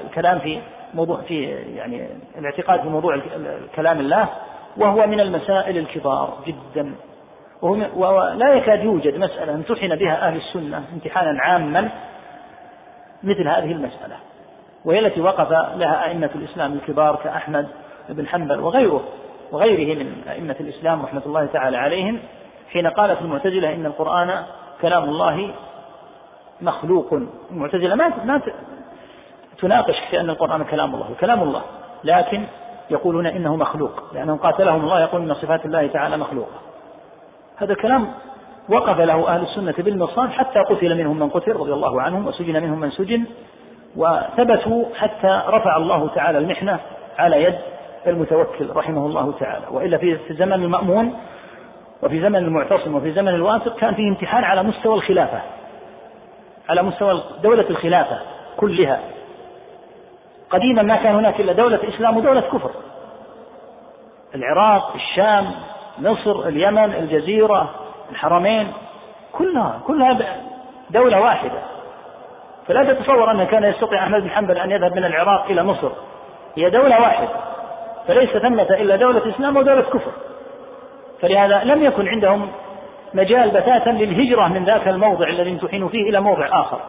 الكلام في موضوع في يعني الاعتقاد في موضوع كلام الله. وهو من المسائل الكبار جدا. ولا يكاد يوجد مسألة امتحن بها أهل السنة امتحانا عاما مثل هذه المسألة وهي التي وقف لها أئمة الإسلام الكبار كأحمد بن حنبل وغيره وغيره من أئمة الإسلام رحمة الله تعالى عليهم حين قالت المعتزلة إن القرآن كلام الله مخلوق. المعتزلة ما ما تناقش في أن القرآن كلام الله كلام الله لكن يقولون إنه مخلوق لأنهم قاتلهم الله يقول إن صفات الله تعالى مخلوقة. هذا كلام وقف له أهل السنة بالمرصاد حتى قتل منهم من قتل رضي الله عنهم وسجن منهم من سجن وثبتوا حتى رفع الله تعالى المحنة على يد المتوكل رحمه الله تعالى. وإلا في زمن المأمون وفي زمن المعتصم وفي زمن الواثق كان فيه امتحان على مستوى الخلافة على مستوى دولة الخلافة كلها. قديما ما كان هناك إلا دولة إسلام ودولة كفر. العراق الشام مصر اليمن الجزيرة الحرمين كلها كلها دولة واحدة. فلا تتصور أنه كان يستطيع أحمد بن حنبل أن يذهب من العراق إلى مصر. هي دولة واحدة فليس ثمة إلا دولة إسلام ودولة كفر. فلهذا لم يكن عندهم مجال بتاتا للهجرة من ذاك الموضع الذي امتحنوا فيه إلى موضع آخر.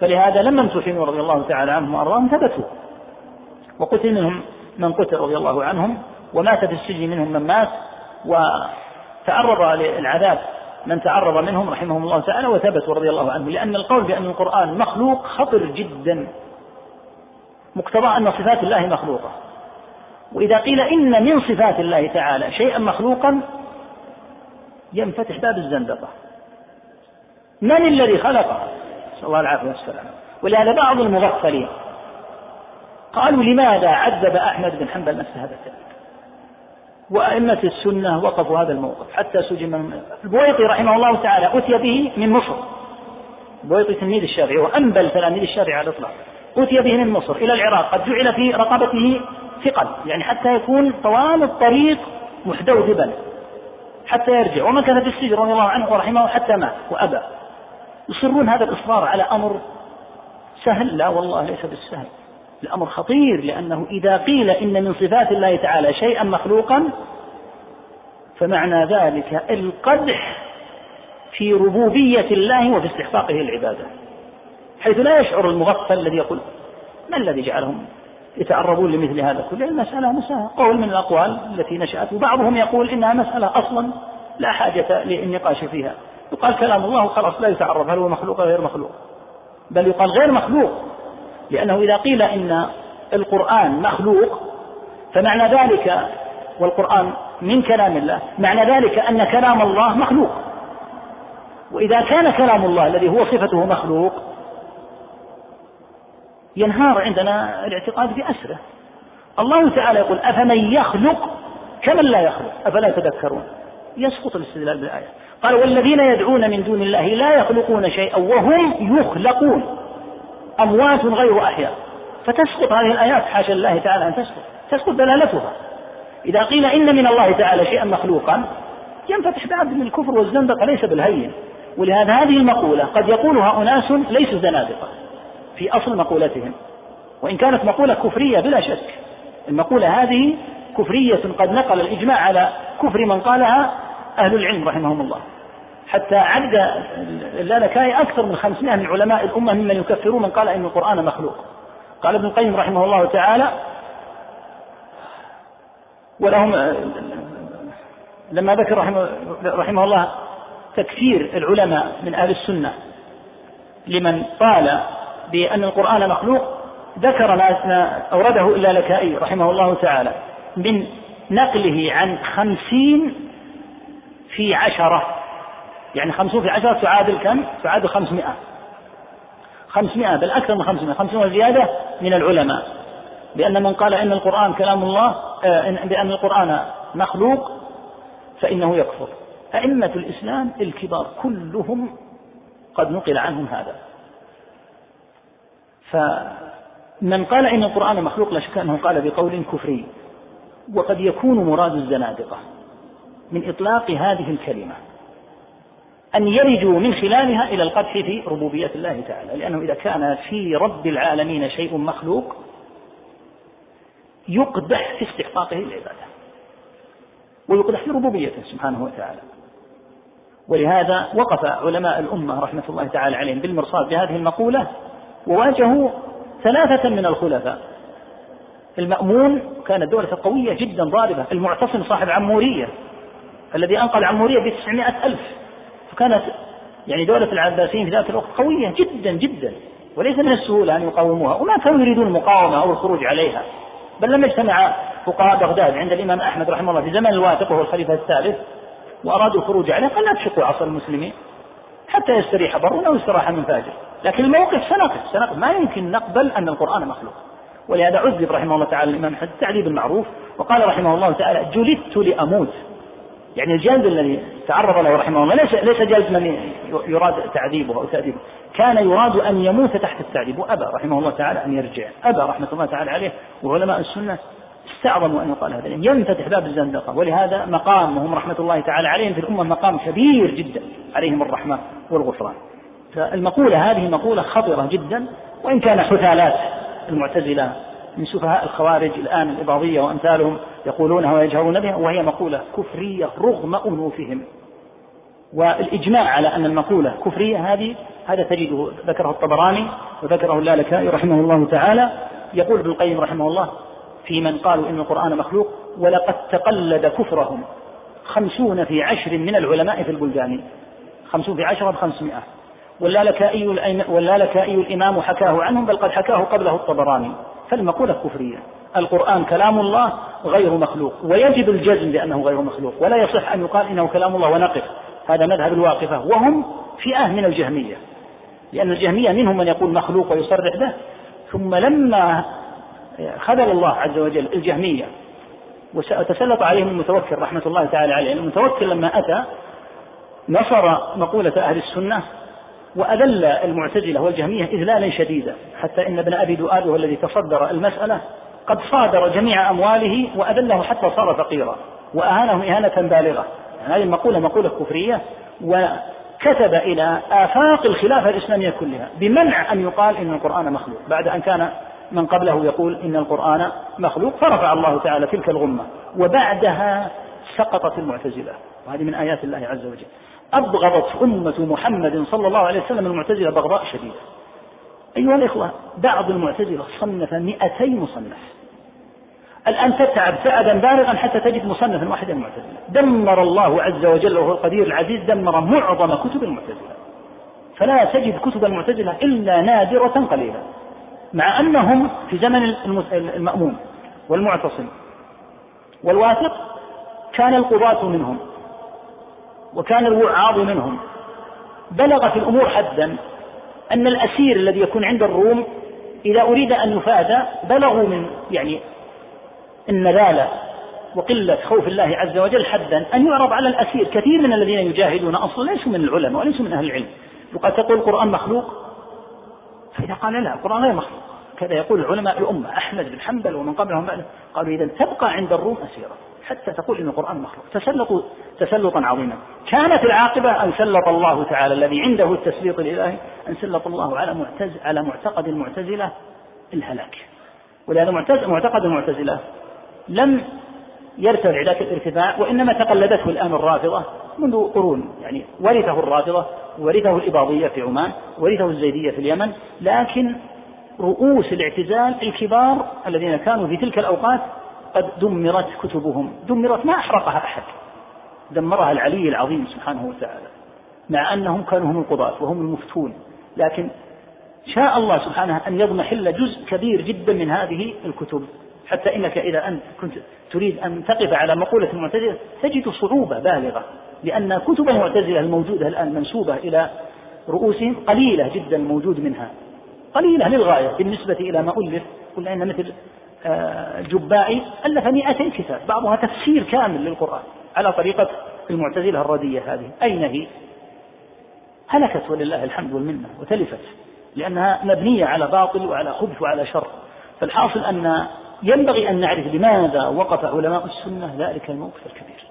فلهذا لما امتحنوا رضي الله تعالى عنهم وأرضاهم ثبتوا. وقتل منهم من قتل رضي الله عنهم ومات في السجن منهم من مات وتعرض للعذاب من تعرض منهم رحمهم الله تعالى وثبتوا رضي الله عنهم. لأن القول بأن القرآن مخلوق خطر جدا. مقتضى أن صفات الله مخلوقة. وإذا قيل إن من صفات الله تعالى شيئا مخلوقا ينفتح باب الزندقة. من الذي خلقه؟ نسأل الله العافية والسلام. ولهذا بعض المغفلين قالوا لماذا عذب أحمد بن حنبل نفسه هذا وأئمة السنة وقفوا هذا الموقف حتى سجن البويطي رحمه الله تعالى أتي به من مصر. البويطي تلميذ الشافعي وأنبل تلاميذ الشافعي على الإطلاق. أتي به من مصر إلى العراق. قد جعل في رقبته ثقل يعني حتى يكون طوال الطريق محدودبا حتى يرجع. ومكث في السجن رضي الله عنه ورحمه حتى مات وأبى. يصرون هذا الإصرار على أمر سهل؟ لا والله ليس بالسهل. الأمر خطير لأنه إذا قيل إن من صفات الله تعالى شيئا مخلوقا فمعنى ذلك القدح في ربوبية الله وفي استحقاقه العبادة حيث لا يشعر المغفل الذي يقول ما الذي جعلهم يتعرضون لمثل هذا كله؟ المسألة مسألة قول من الأقوال التي نشأت وبعضهم يقول إنها مسألة أصلا لا حاجة للنقاش فيها. يقال كلام الله خلاص لا يتعرض هل هو مخلوق أو غير مخلوق. بل يقال غير مخلوق لأنه إذا قيل إن القرآن مخلوق فمعنى ذلك والقرآن من كلام الله معنى ذلك أن كلام الله مخلوق. وإذا كان كلام الله الذي هو صفته مخلوق ينهار عندنا الاعتقاد بأسره. الله تعالى يقول أفمن يخلق؟ كمن لا يخلق؟ أفلا تذكرون؟ يسقط الاستدلال بالآية. قال والذين يدعون من دون الله لا يخلقون شيئا وهم يخلقون. أموات غير أحياء. فتسقط هذه الآيات حاشا الله تعالى أن تسقط. تسقط دلالتها. إذا قيل إن من الله تعالى شيئا مخلوقا ينفتح باب من الكفر والزندقة ليس بالهين. ولهذا هذه المقولة قد يقولها أناس ليسوا زنادقة في أصل مقولتهم. وإن كانت مقولة كفرية بلا شك. المقولة هذه كفرية قد نقل الإجماع على كفر من قالها أهل العلم رحمهم الله. حتى عد اللالكائي أكثر من 500 من علماء الأمة ممن يكفرون من قال إن القرآن مخلوق. قال ابن القيم رحمه الله تعالى ولهم لما ذكر رحمه, رحمه الله تكفير العلماء من أهل السنة لمن قال بأن القرآن مخلوق ذكر ما أورده اللالكائي رحمه الله تعالى من نقله عن خمسين في عشرة. يعني خمسون في عشرة تعادل كم؟ تعادل خمسمائة. خمسمائة بل أكثر من خمسمائة. خمسون وزيادة من العلماء. بأن من قال إن القرآن كلام الله آه، بأن القرآن مخلوق فإنه يكفر. أئمة الإسلام الكبار كلهم قد نقل عنهم هذا. فمن قال إن القرآن مخلوق لا شك أنه قال بقول كفري. وقد يكون مراد الزنادقة. من إطلاق هذه الكلمة. أن يرجوا من خلالها إلى القدح في ربوبية الله تعالى. لأنه إذا كان في رب العالمين شيء مخلوق يقدح في استحقاقه العبادة. ويقدح في ربوبيته سبحانه وتعالى. ولهذا وقف علماء الأمة رحمة الله تعالى عليهم بالمرصاد بهذه المقولة وواجهوا ثلاثة من الخلفاء. المأمون كانت دولة قوية جدا ضاربة المعتصم صاحب عمورية. الذي أنقل عمورية بتسعمائة ألف. فكانت يعني دولة العباسيين في ذاك الوقت قوية جدا جدا. وليس من السهولة أن يقاوموها. وما كانوا يريدون المقاومة أو الخروج عليها. بل لما اجتمع فقهاء بغداد عند الإمام أحمد رحمه الله في زمن الواثق وهو الخليفة الثالث وأرادوا الخروج عليه. قال لا تشقوا عصر المسلمين حتى يستريح برون أو من فاجر. لكن الموقف سنقف سنقف. ما يمكن نقبل أن القرآن مخلوق. ولهذا عذب رحمه الله تعالى الإمام التعذيب المعروف وقال رحمه الله تعالى جلدت لأموت. يعني الجلد الذي تعرض له رحمه الله ليس ليس جلد من يراد تعذيبه أو تاديبه، كان يراد أن يموت تحت التعذيب وأبى رحمه الله تعالى أن يرجع، أبى رحمة الله تعالى عليه. وعلماء السنة استعظموا أن يقال هذا ينفتح باب الزندقة. ولهذا مقامهم رحمة الله تعالى عليهم في الأمة مقام كبير جدا عليهم الرحمة والغفران. فالمقولة هذه مقولة خطرة جدا وإن كان حثالات المعتزلة من سفهاء الخوارج الآن الإباضية وأمثالهم يقولونها ويجهرون بها وهي مقولة كفرية رغم أنوفهم. والإجماع على أن المقولة كفرية هذه هذا تجده ذكره الطبراني وذكره اللالكائي رحمه الله تعالى. يقول ابن القيم رحمه الله في من قالوا إن القرآن مخلوق ولقد تقلد كفرهم خمسون في عشر من العلماء في البلدان. خمسون في عشرة بخمسمائة واللالكائي, واللالكائي الإمام حكاه عنهم بل قد حكاه قبله الطبراني. فالمقولة كفرية. القرآن كلام الله غير مخلوق ويجب الجزم بأنه غير مخلوق ولا يصح أن يقال إنه كلام الله ونقف. هذا مذهب الواقفة وهم فئة من الجهمية لأن الجهمية منهم من يقول مخلوق ويصرح به ثم لما خذل الله عز وجل الجهمية وتسلط عليهم المتوكل رحمة الله تعالى عليه المتوكل لما أتى نصر مقولة أهل السنة وأذل المعتزلة والجهمية إذلالا شديدا حتى إن ابن أبي دؤاد هو الذي تصدر المسألة قد صادر جميع أمواله وأذله حتى صار فقيرا وأهانهم إهانة بالغة. يعني هذه المقولة مقولة كفرية وكتب إلى آفاق الخلافة الإسلامية كلها بمنع أن يقال إن القرآن مخلوق. بعد أن كان من قبله يقول إن القرآن مخلوق فرفع الله تعالى تلك الغمة وبعدها سقطت المعتزلة. وهذه من آيات الله عز وجل. أبغضت أمة محمد صلى الله عليه وسلم المعتزلة بغضاء شديدة أيها الإخوة بعض المعتزلة صنف مئتي مصنف. الآن تتعب تعبا بالغا حتى تجد مصنفا واحدا المعتزلة دمر الله عز وجل وهو القدير العزيز دمر معظم كتب المعتزلة. فلا تجد كتب المعتزلة إلا نادرة قليلة مع أنهم في زمن المأمون والمعتصم. والواثق كان القضاة منهم وكان الوعاظ منهم. بلغ في الأمور حدا أن الأسير الذي يكون عند الروم إذا أريد أن يفادى بلغوا من يعني النذالة وقلة خوف الله عز وجل حدا أن يعرض على الأسير كثير من الذين يجاهدون أصلا ليسوا من العلماء وليسوا من أهل العلم. وقد تقول القرآن مخلوق؟ فإذا قال لا القرآن غير مخلوق. كذا يقول علماء الأمة أحمد بن حنبل ومن قبلهم بعد قالوا إذا تبقى عند الروم أسيرا حتى تقول إن القرآن مخلوق. تسلطوا تسلطا عظيما. كانت العاقبة أن سلط الله تعالى الذي عنده التسليط الإلهي أن سلط الله على معتز على معتقد المعتزلة الهلاك. ولهذا معتقد المعتزلة لم يرتفع ذاك الارتفاع وإنما تقلدته الآن الرافضة منذ قرون يعني ورثه الرافضة ورثه الإباضية في عمان ورثه الزيدية في اليمن لكن رؤوس الاعتزال الكبار الذين كانوا في تلك الأوقات قد دمرت كتبهم دمرت ما أحرقها أحد دمرها العلي العظيم سبحانه وتعالى مع أنهم كانوا هم القضاة وهم المفتون لكن شاء الله سبحانه أن يضمحل جزء كبير جدا من هذه الكتب. حتى إنك إذا أنت كنت تريد أن تقف على مقولة المعتزلة تجد صعوبة بالغة لأن كتب المعتزلة الموجودة الآن منسوبة إلى رؤوسهم قليلة جدا موجود منها قليلة للغاية بالنسبة إلى ما ألف. قلنا إن مثل آه، جبائي ألف 200 كتاب بعضها تفسير كامل للقرآن على طريقة المعتزلة الردية هذه. أين هي؟ هلكت ولله الحمد والمنة وتلفت لأنها مبنية على باطل وعلى خبث وعلى شر. فالحاصل أن ينبغي أن نعرف لماذا وقف علماء السنة ذلك الموقف الكبير.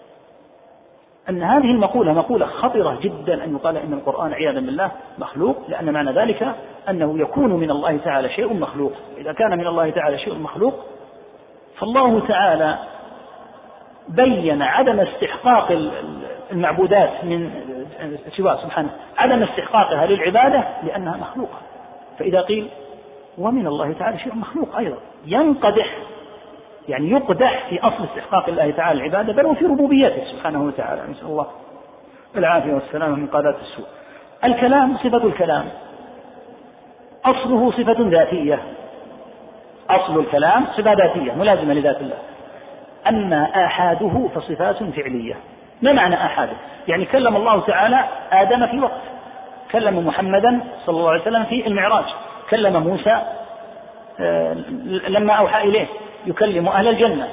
أن هذه المقولة مقولة خطرة جدا أن يقال إن القرآن عياذا بالله مخلوق لأن معنى ذلك أنه يكون من الله تعالى شيء مخلوق. إذا كان من الله تعالى شيء مخلوق فالله تعالى بين عدم استحقاق المعبودات من سواه سبحانه عدم استحقاقها للعبادة لأنها مخلوقة. فإذا قيل ومن الله تعالى شيء مخلوق أيضا. ينقدح يعني يقدح في أصل استحقاق الله تعالى العبادة بل وفي ربوبيته سبحانه وتعالى نسأل الله العافية والسلامة من قادات السوء. الكلام صفة الكلام. أصله صفة ذاتية. أصل الكلام صفة ذاتية ملازمة لذات الله. أما آحاده فصفات فعلية. ما معنى آحاده؟ يعني كلم الله تعالى آدم في وقت. كلم محمدا صلى الله عليه وسلم في المعراج. كلم موسى لما أوحى إليه يكلم أهل الجنة.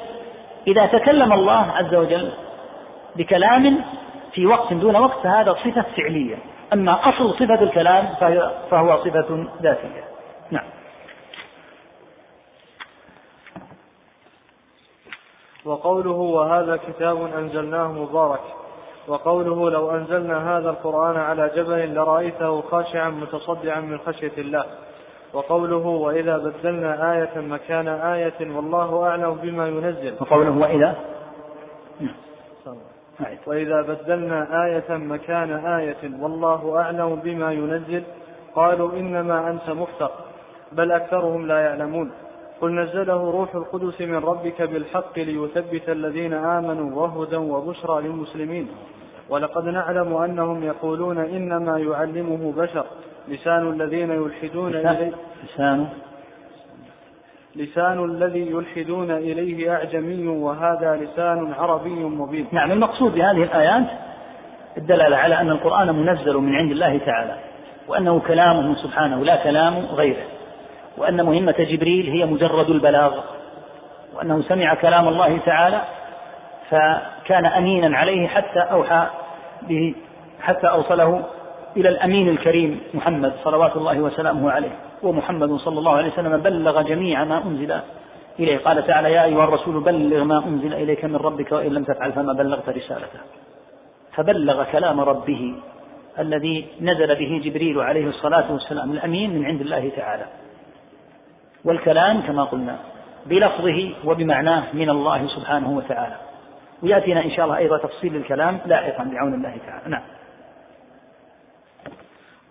إذا تكلم الله عز وجل بكلام في وقت دون وقت فهذا صفة فعلية. أما أصل صفة الكلام فهو صفة ذاتية. نعم. وقوله وهذا كتاب أنزلناه مبارك. وقوله لو أنزلنا هذا القرآن على جبل لرأيته خاشعا متصدعا من خشية الله. وقوله وإذا بدلنا آية مكان آية والله أعلم بما ينزل. وقوله وإذا؟ وإذا بدلنا آية مكان آية والله أعلم بما ينزل قالوا إنما أنت مفتر بل أكثرهم لا يعلمون. قل نزله روح القدس من ربك بالحق ليثبت الذين آمنوا وهدى وبشرى للمسلمين. ولقد نعلم أنهم يقولون إنما يعلمه بشر لسان الذين يلحدون إليه. لسان لسان الذي يلحدون إليه أعجمي وهذا لسان عربي مبين. نعم المقصود بهذه الآيات الدلالة على أن القرآن منزل من عند الله تعالى وأنه كلامه سبحانه لا كلام غيره وأن مهمة جبريل هي مجرد البلاغ وأنه سمع كلام الله تعالى فكان أمينا عليه حتى أوحى به حتى أوصله إلى الأمين الكريم محمد صلوات الله وسلامه عليه. ومحمد صلى الله عليه وسلم بلغ جميع ما أنزل إليه. قال تعالى يا أيها الرسول بلغ ما أنزل إليك من ربك وإن لم تفعل فما بلغت رسالته. فبلغ كلام ربه الذي نزل به جبريل عليه الصلاة والسلام الأمين من عند الله تعالى. والكلام كما قلنا بلفظه وبمعناه من الله سبحانه وتعالى. ويأتينا إن شاء الله أيضا تفصيل الكلام لاحقا بعون الله تعالى. نعم.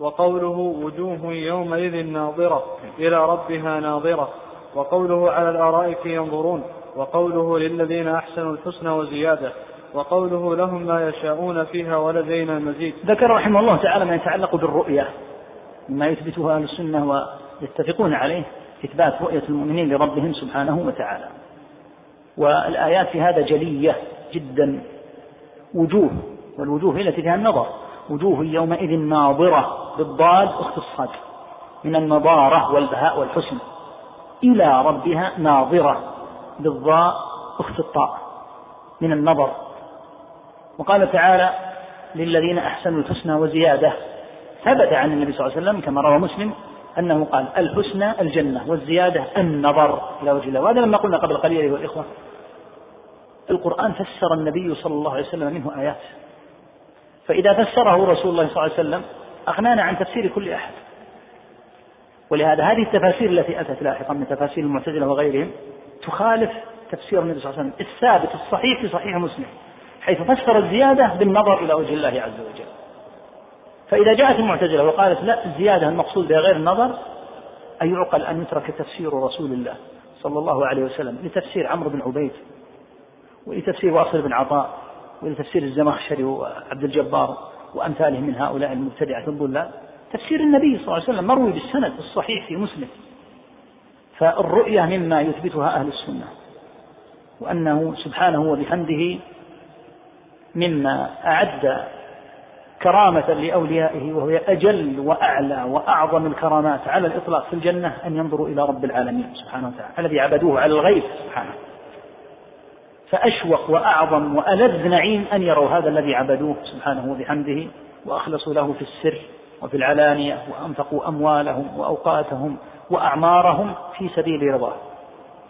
وقوله وجوه يومئذ ناظرة إلى ربها ناظرة. وقوله على الآرائك ينظرون. وقوله للذين أحسنوا الحسنى وزيادة. وقوله لهم ما يشاءون فيها ولدينا مزيد. ذكر رحمه الله تعالى ما يتعلق بالرؤية مما يثبته أهل السنة ويتفقون عليه إثبات رؤية المؤمنين لربهم سبحانه وتعالى. والآيات في هذا جلية جدا. وجوه والوجوه التي فيها النظر. وجوه يومئذ ناظرة بالضاد أخت الصاد من النضارة والبهاء والحسن. إلى ربها ناظرة بالضاء أخت الطاء من النظر. وقال تعالى للذين أحسنوا الحسنى وزيادة. ثبت عن النبي صلى الله عليه وسلم كما روى مسلم أنه قال الحسنى الجنة والزيادة النظر إلى وجه الله. وهذا لما قلنا قبل قليل أيها الإخوة. القرآن فسر النبي صلى الله عليه وسلم منه آيات. فإذا فسره رسول الله صلى الله عليه وسلم أغنانا عن تفسير كل أحد. ولهذا هذه التفاسير التي أتت لاحقا من تفاسير المعتزلة وغيرهم تخالف تفسير النبي صلى الله عليه وسلم الثابت الصحيح في صحيح مسلم حيث فسر الزيادة بالنظر إلى وجه الله عز وجل. فإذا جاءت المعتزلة وقالت لا الزيادة المقصود بها غير النظر أي أن يترك تفسير رسول الله صلى الله عليه وسلم لتفسير عمرو بن عبيد ولتفسير واصل بن عطاء. ولتفسير الزمخشري وعبد الجبار وأمثالهم من هؤلاء المبتدعة الضلال تفسير النبي صلى الله عليه وسلم مروي بالسند الصحيح في مسلم. فالرؤية مما يثبتها أهل السنة وأنه سبحانه وبحمده مما أعد كرامة لأوليائه وهي أجل وأعلى وأعظم الكرامات على الإطلاق في الجنة أن ينظروا إلى رب العالمين سبحانه وتعالى الذي عبدوه على الغيب سبحانه. فأشوق وأعظم وألذ نعيم أن يروا هذا الذي عبدوه سبحانه وبحمده وأخلصوا له في السر وفي العلانية وأنفقوا أموالهم وأوقاتهم وأعمارهم في سبيل رضاه.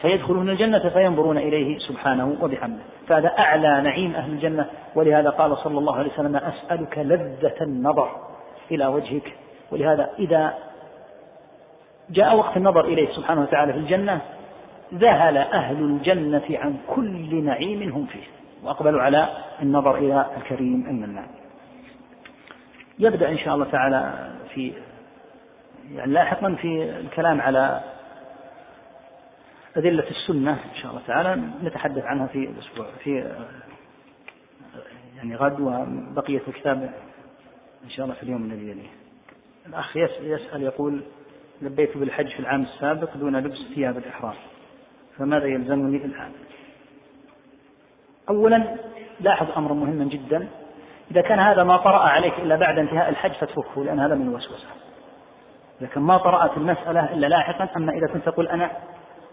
فيدخلون الجنة فينظرون إليه سبحانه وبحمده. فهذا أعلى نعيم أهل الجنة. ولهذا قال صلى الله عليه وسلم أسألك لذة النظر إلى وجهك. ولهذا إذا جاء وقت النظر إليه سبحانه وتعالى في الجنة ذهل أهل الجنة عن كل نعيم هم فيه وأقبلوا على النظر إلى الكريم المنان. يبدأ إن شاء الله تعالى في يعني لاحقا في الكلام على أدلة السنة إن شاء الله تعالى نتحدث عنها في الأسبوع في يعني غد وبقية الكتاب إن شاء الله في اليوم الذي يليه. الأخ يسأل يقول لبيت بالحج في العام السابق دون لبس ثياب الإحرام. فماذا يلزمني الآن؟ أولا لاحظ أمرا مهما جدا. إذا كان هذا ما طرأ عليك إلا بعد انتهاء الحج فاتركه لأن هذا من الوسوسة. لكن ما طرأت المسألة إلا لاحقا أما إذا كنت تقول أنا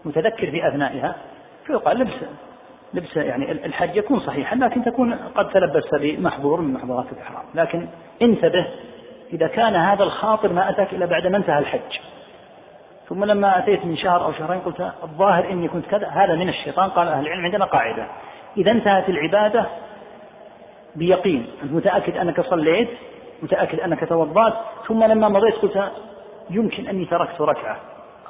متذكر في أثنائها فيقال لبس لبس يعني الحج يكون صحيحا لكن تكون قد تلبست بمحظور من محظورات الإحرام لكن انتبه إذا كان هذا الخاطر ما أتاك إلا بعد ما انتهى الحج. ثم لما أتيت من شهر أو شهرين قلت الظاهر إني كنت كذا هذا من الشيطان قال أهل العلم عندنا قاعدة. إذا انتهت العبادة بيقين أنت متأكد أنك صليت متأكد أنك توضأت ثم لما مضيت قلت يمكن أني تركت ركعة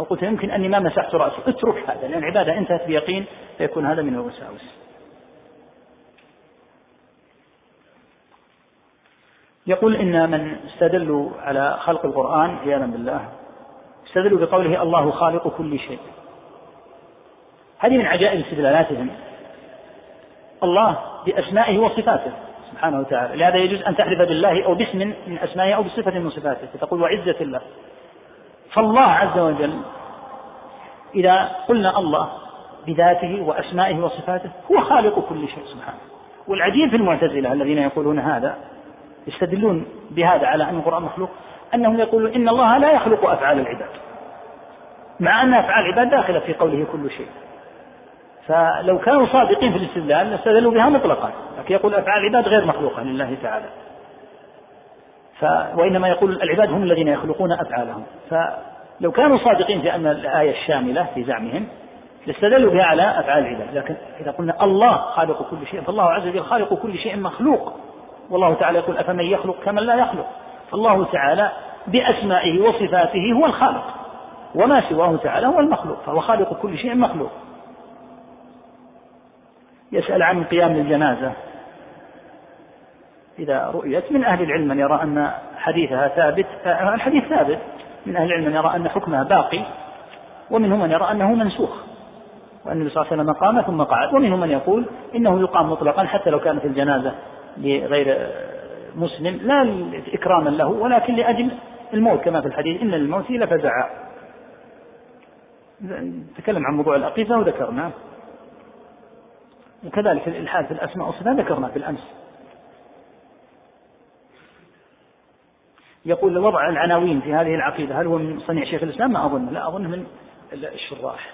أو قلت يمكن أني ما مسحت رأسي. اترك هذا لأن العبادة انتهت بيقين فيكون هذا من الوساوس. يقول إن من استدلوا على خلق القرآن عياذا بالله استدلوا بقوله الله خالق كل شيء. هذه من عجائب استدلالاتهم. الله بأسمائه وصفاته سبحانه وتعالى. لهذا يجوز أن تحلف بالله أو باسم من أسمائه أو بصفة من صفاته. فتقول وعزة الله. فالله عز وجل إذا قلنا الله بذاته وأسمائه وصفاته هو خالق كل شيء سبحانه. والعجيب في المعتزلة الذين يقولون هذا يستدلون بهذا على أن القرآن مخلوق. أنهم يقولون إن الله لا يخلق أفعال العباد مع أن أفعال العباد داخلة في قوله كل شيء. فلو كانوا صادقين في الاستدلال لاستدلوا بها مطلقا لكن يقول أفعال العباد غير مخلوقة لله تعالى. ف وإنما يقول العباد هم الذين يخلقون أفعالهم. فلو كانوا صادقين في أن الآية الشاملة في زعمهم لاستدلوا بها على أفعال العباد. لكن إذا قلنا الله خالق كل شيء فالله عز وجل خالق كل شيء مخلوق. والله تعالى يقول أفمن يخلق كمن لا يخلق. فالله تعالى بأسمائه وصفاته هو الخالق. وما سواه تعالى هو المخلوق فهو خالق كل شيء مخلوق. يسأل عن قيام الجنازة. إذا رؤيت من أهل العلم من يرى أن حديثها ثابت الحديث ثابت. من أهل العلم من يرى أن حكمها باقي ومنهم من يرى أنه منسوخ. وأن النبي صلى الله عليه وسلم قام ثم قعد ومنهم من يقول إنه يقام مطلقا حتى لو كانت الجنازة لغير مسلم لا إكراما له ولكن لأجل الموت كما في الحديث إن للموت لفزعا تكلم عن موضوع الأقيفة وذكرناه. وكذلك الإلحاد في الأسماء والصفات ذكرنا بالأمس يقول وضع العناوين في هذه العقيدة هل هو من صنيع شيخ الإسلام؟ ما أظن. لا أظن من الشراح.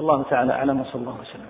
الله تعالى أعلم وصلى الله وسلم.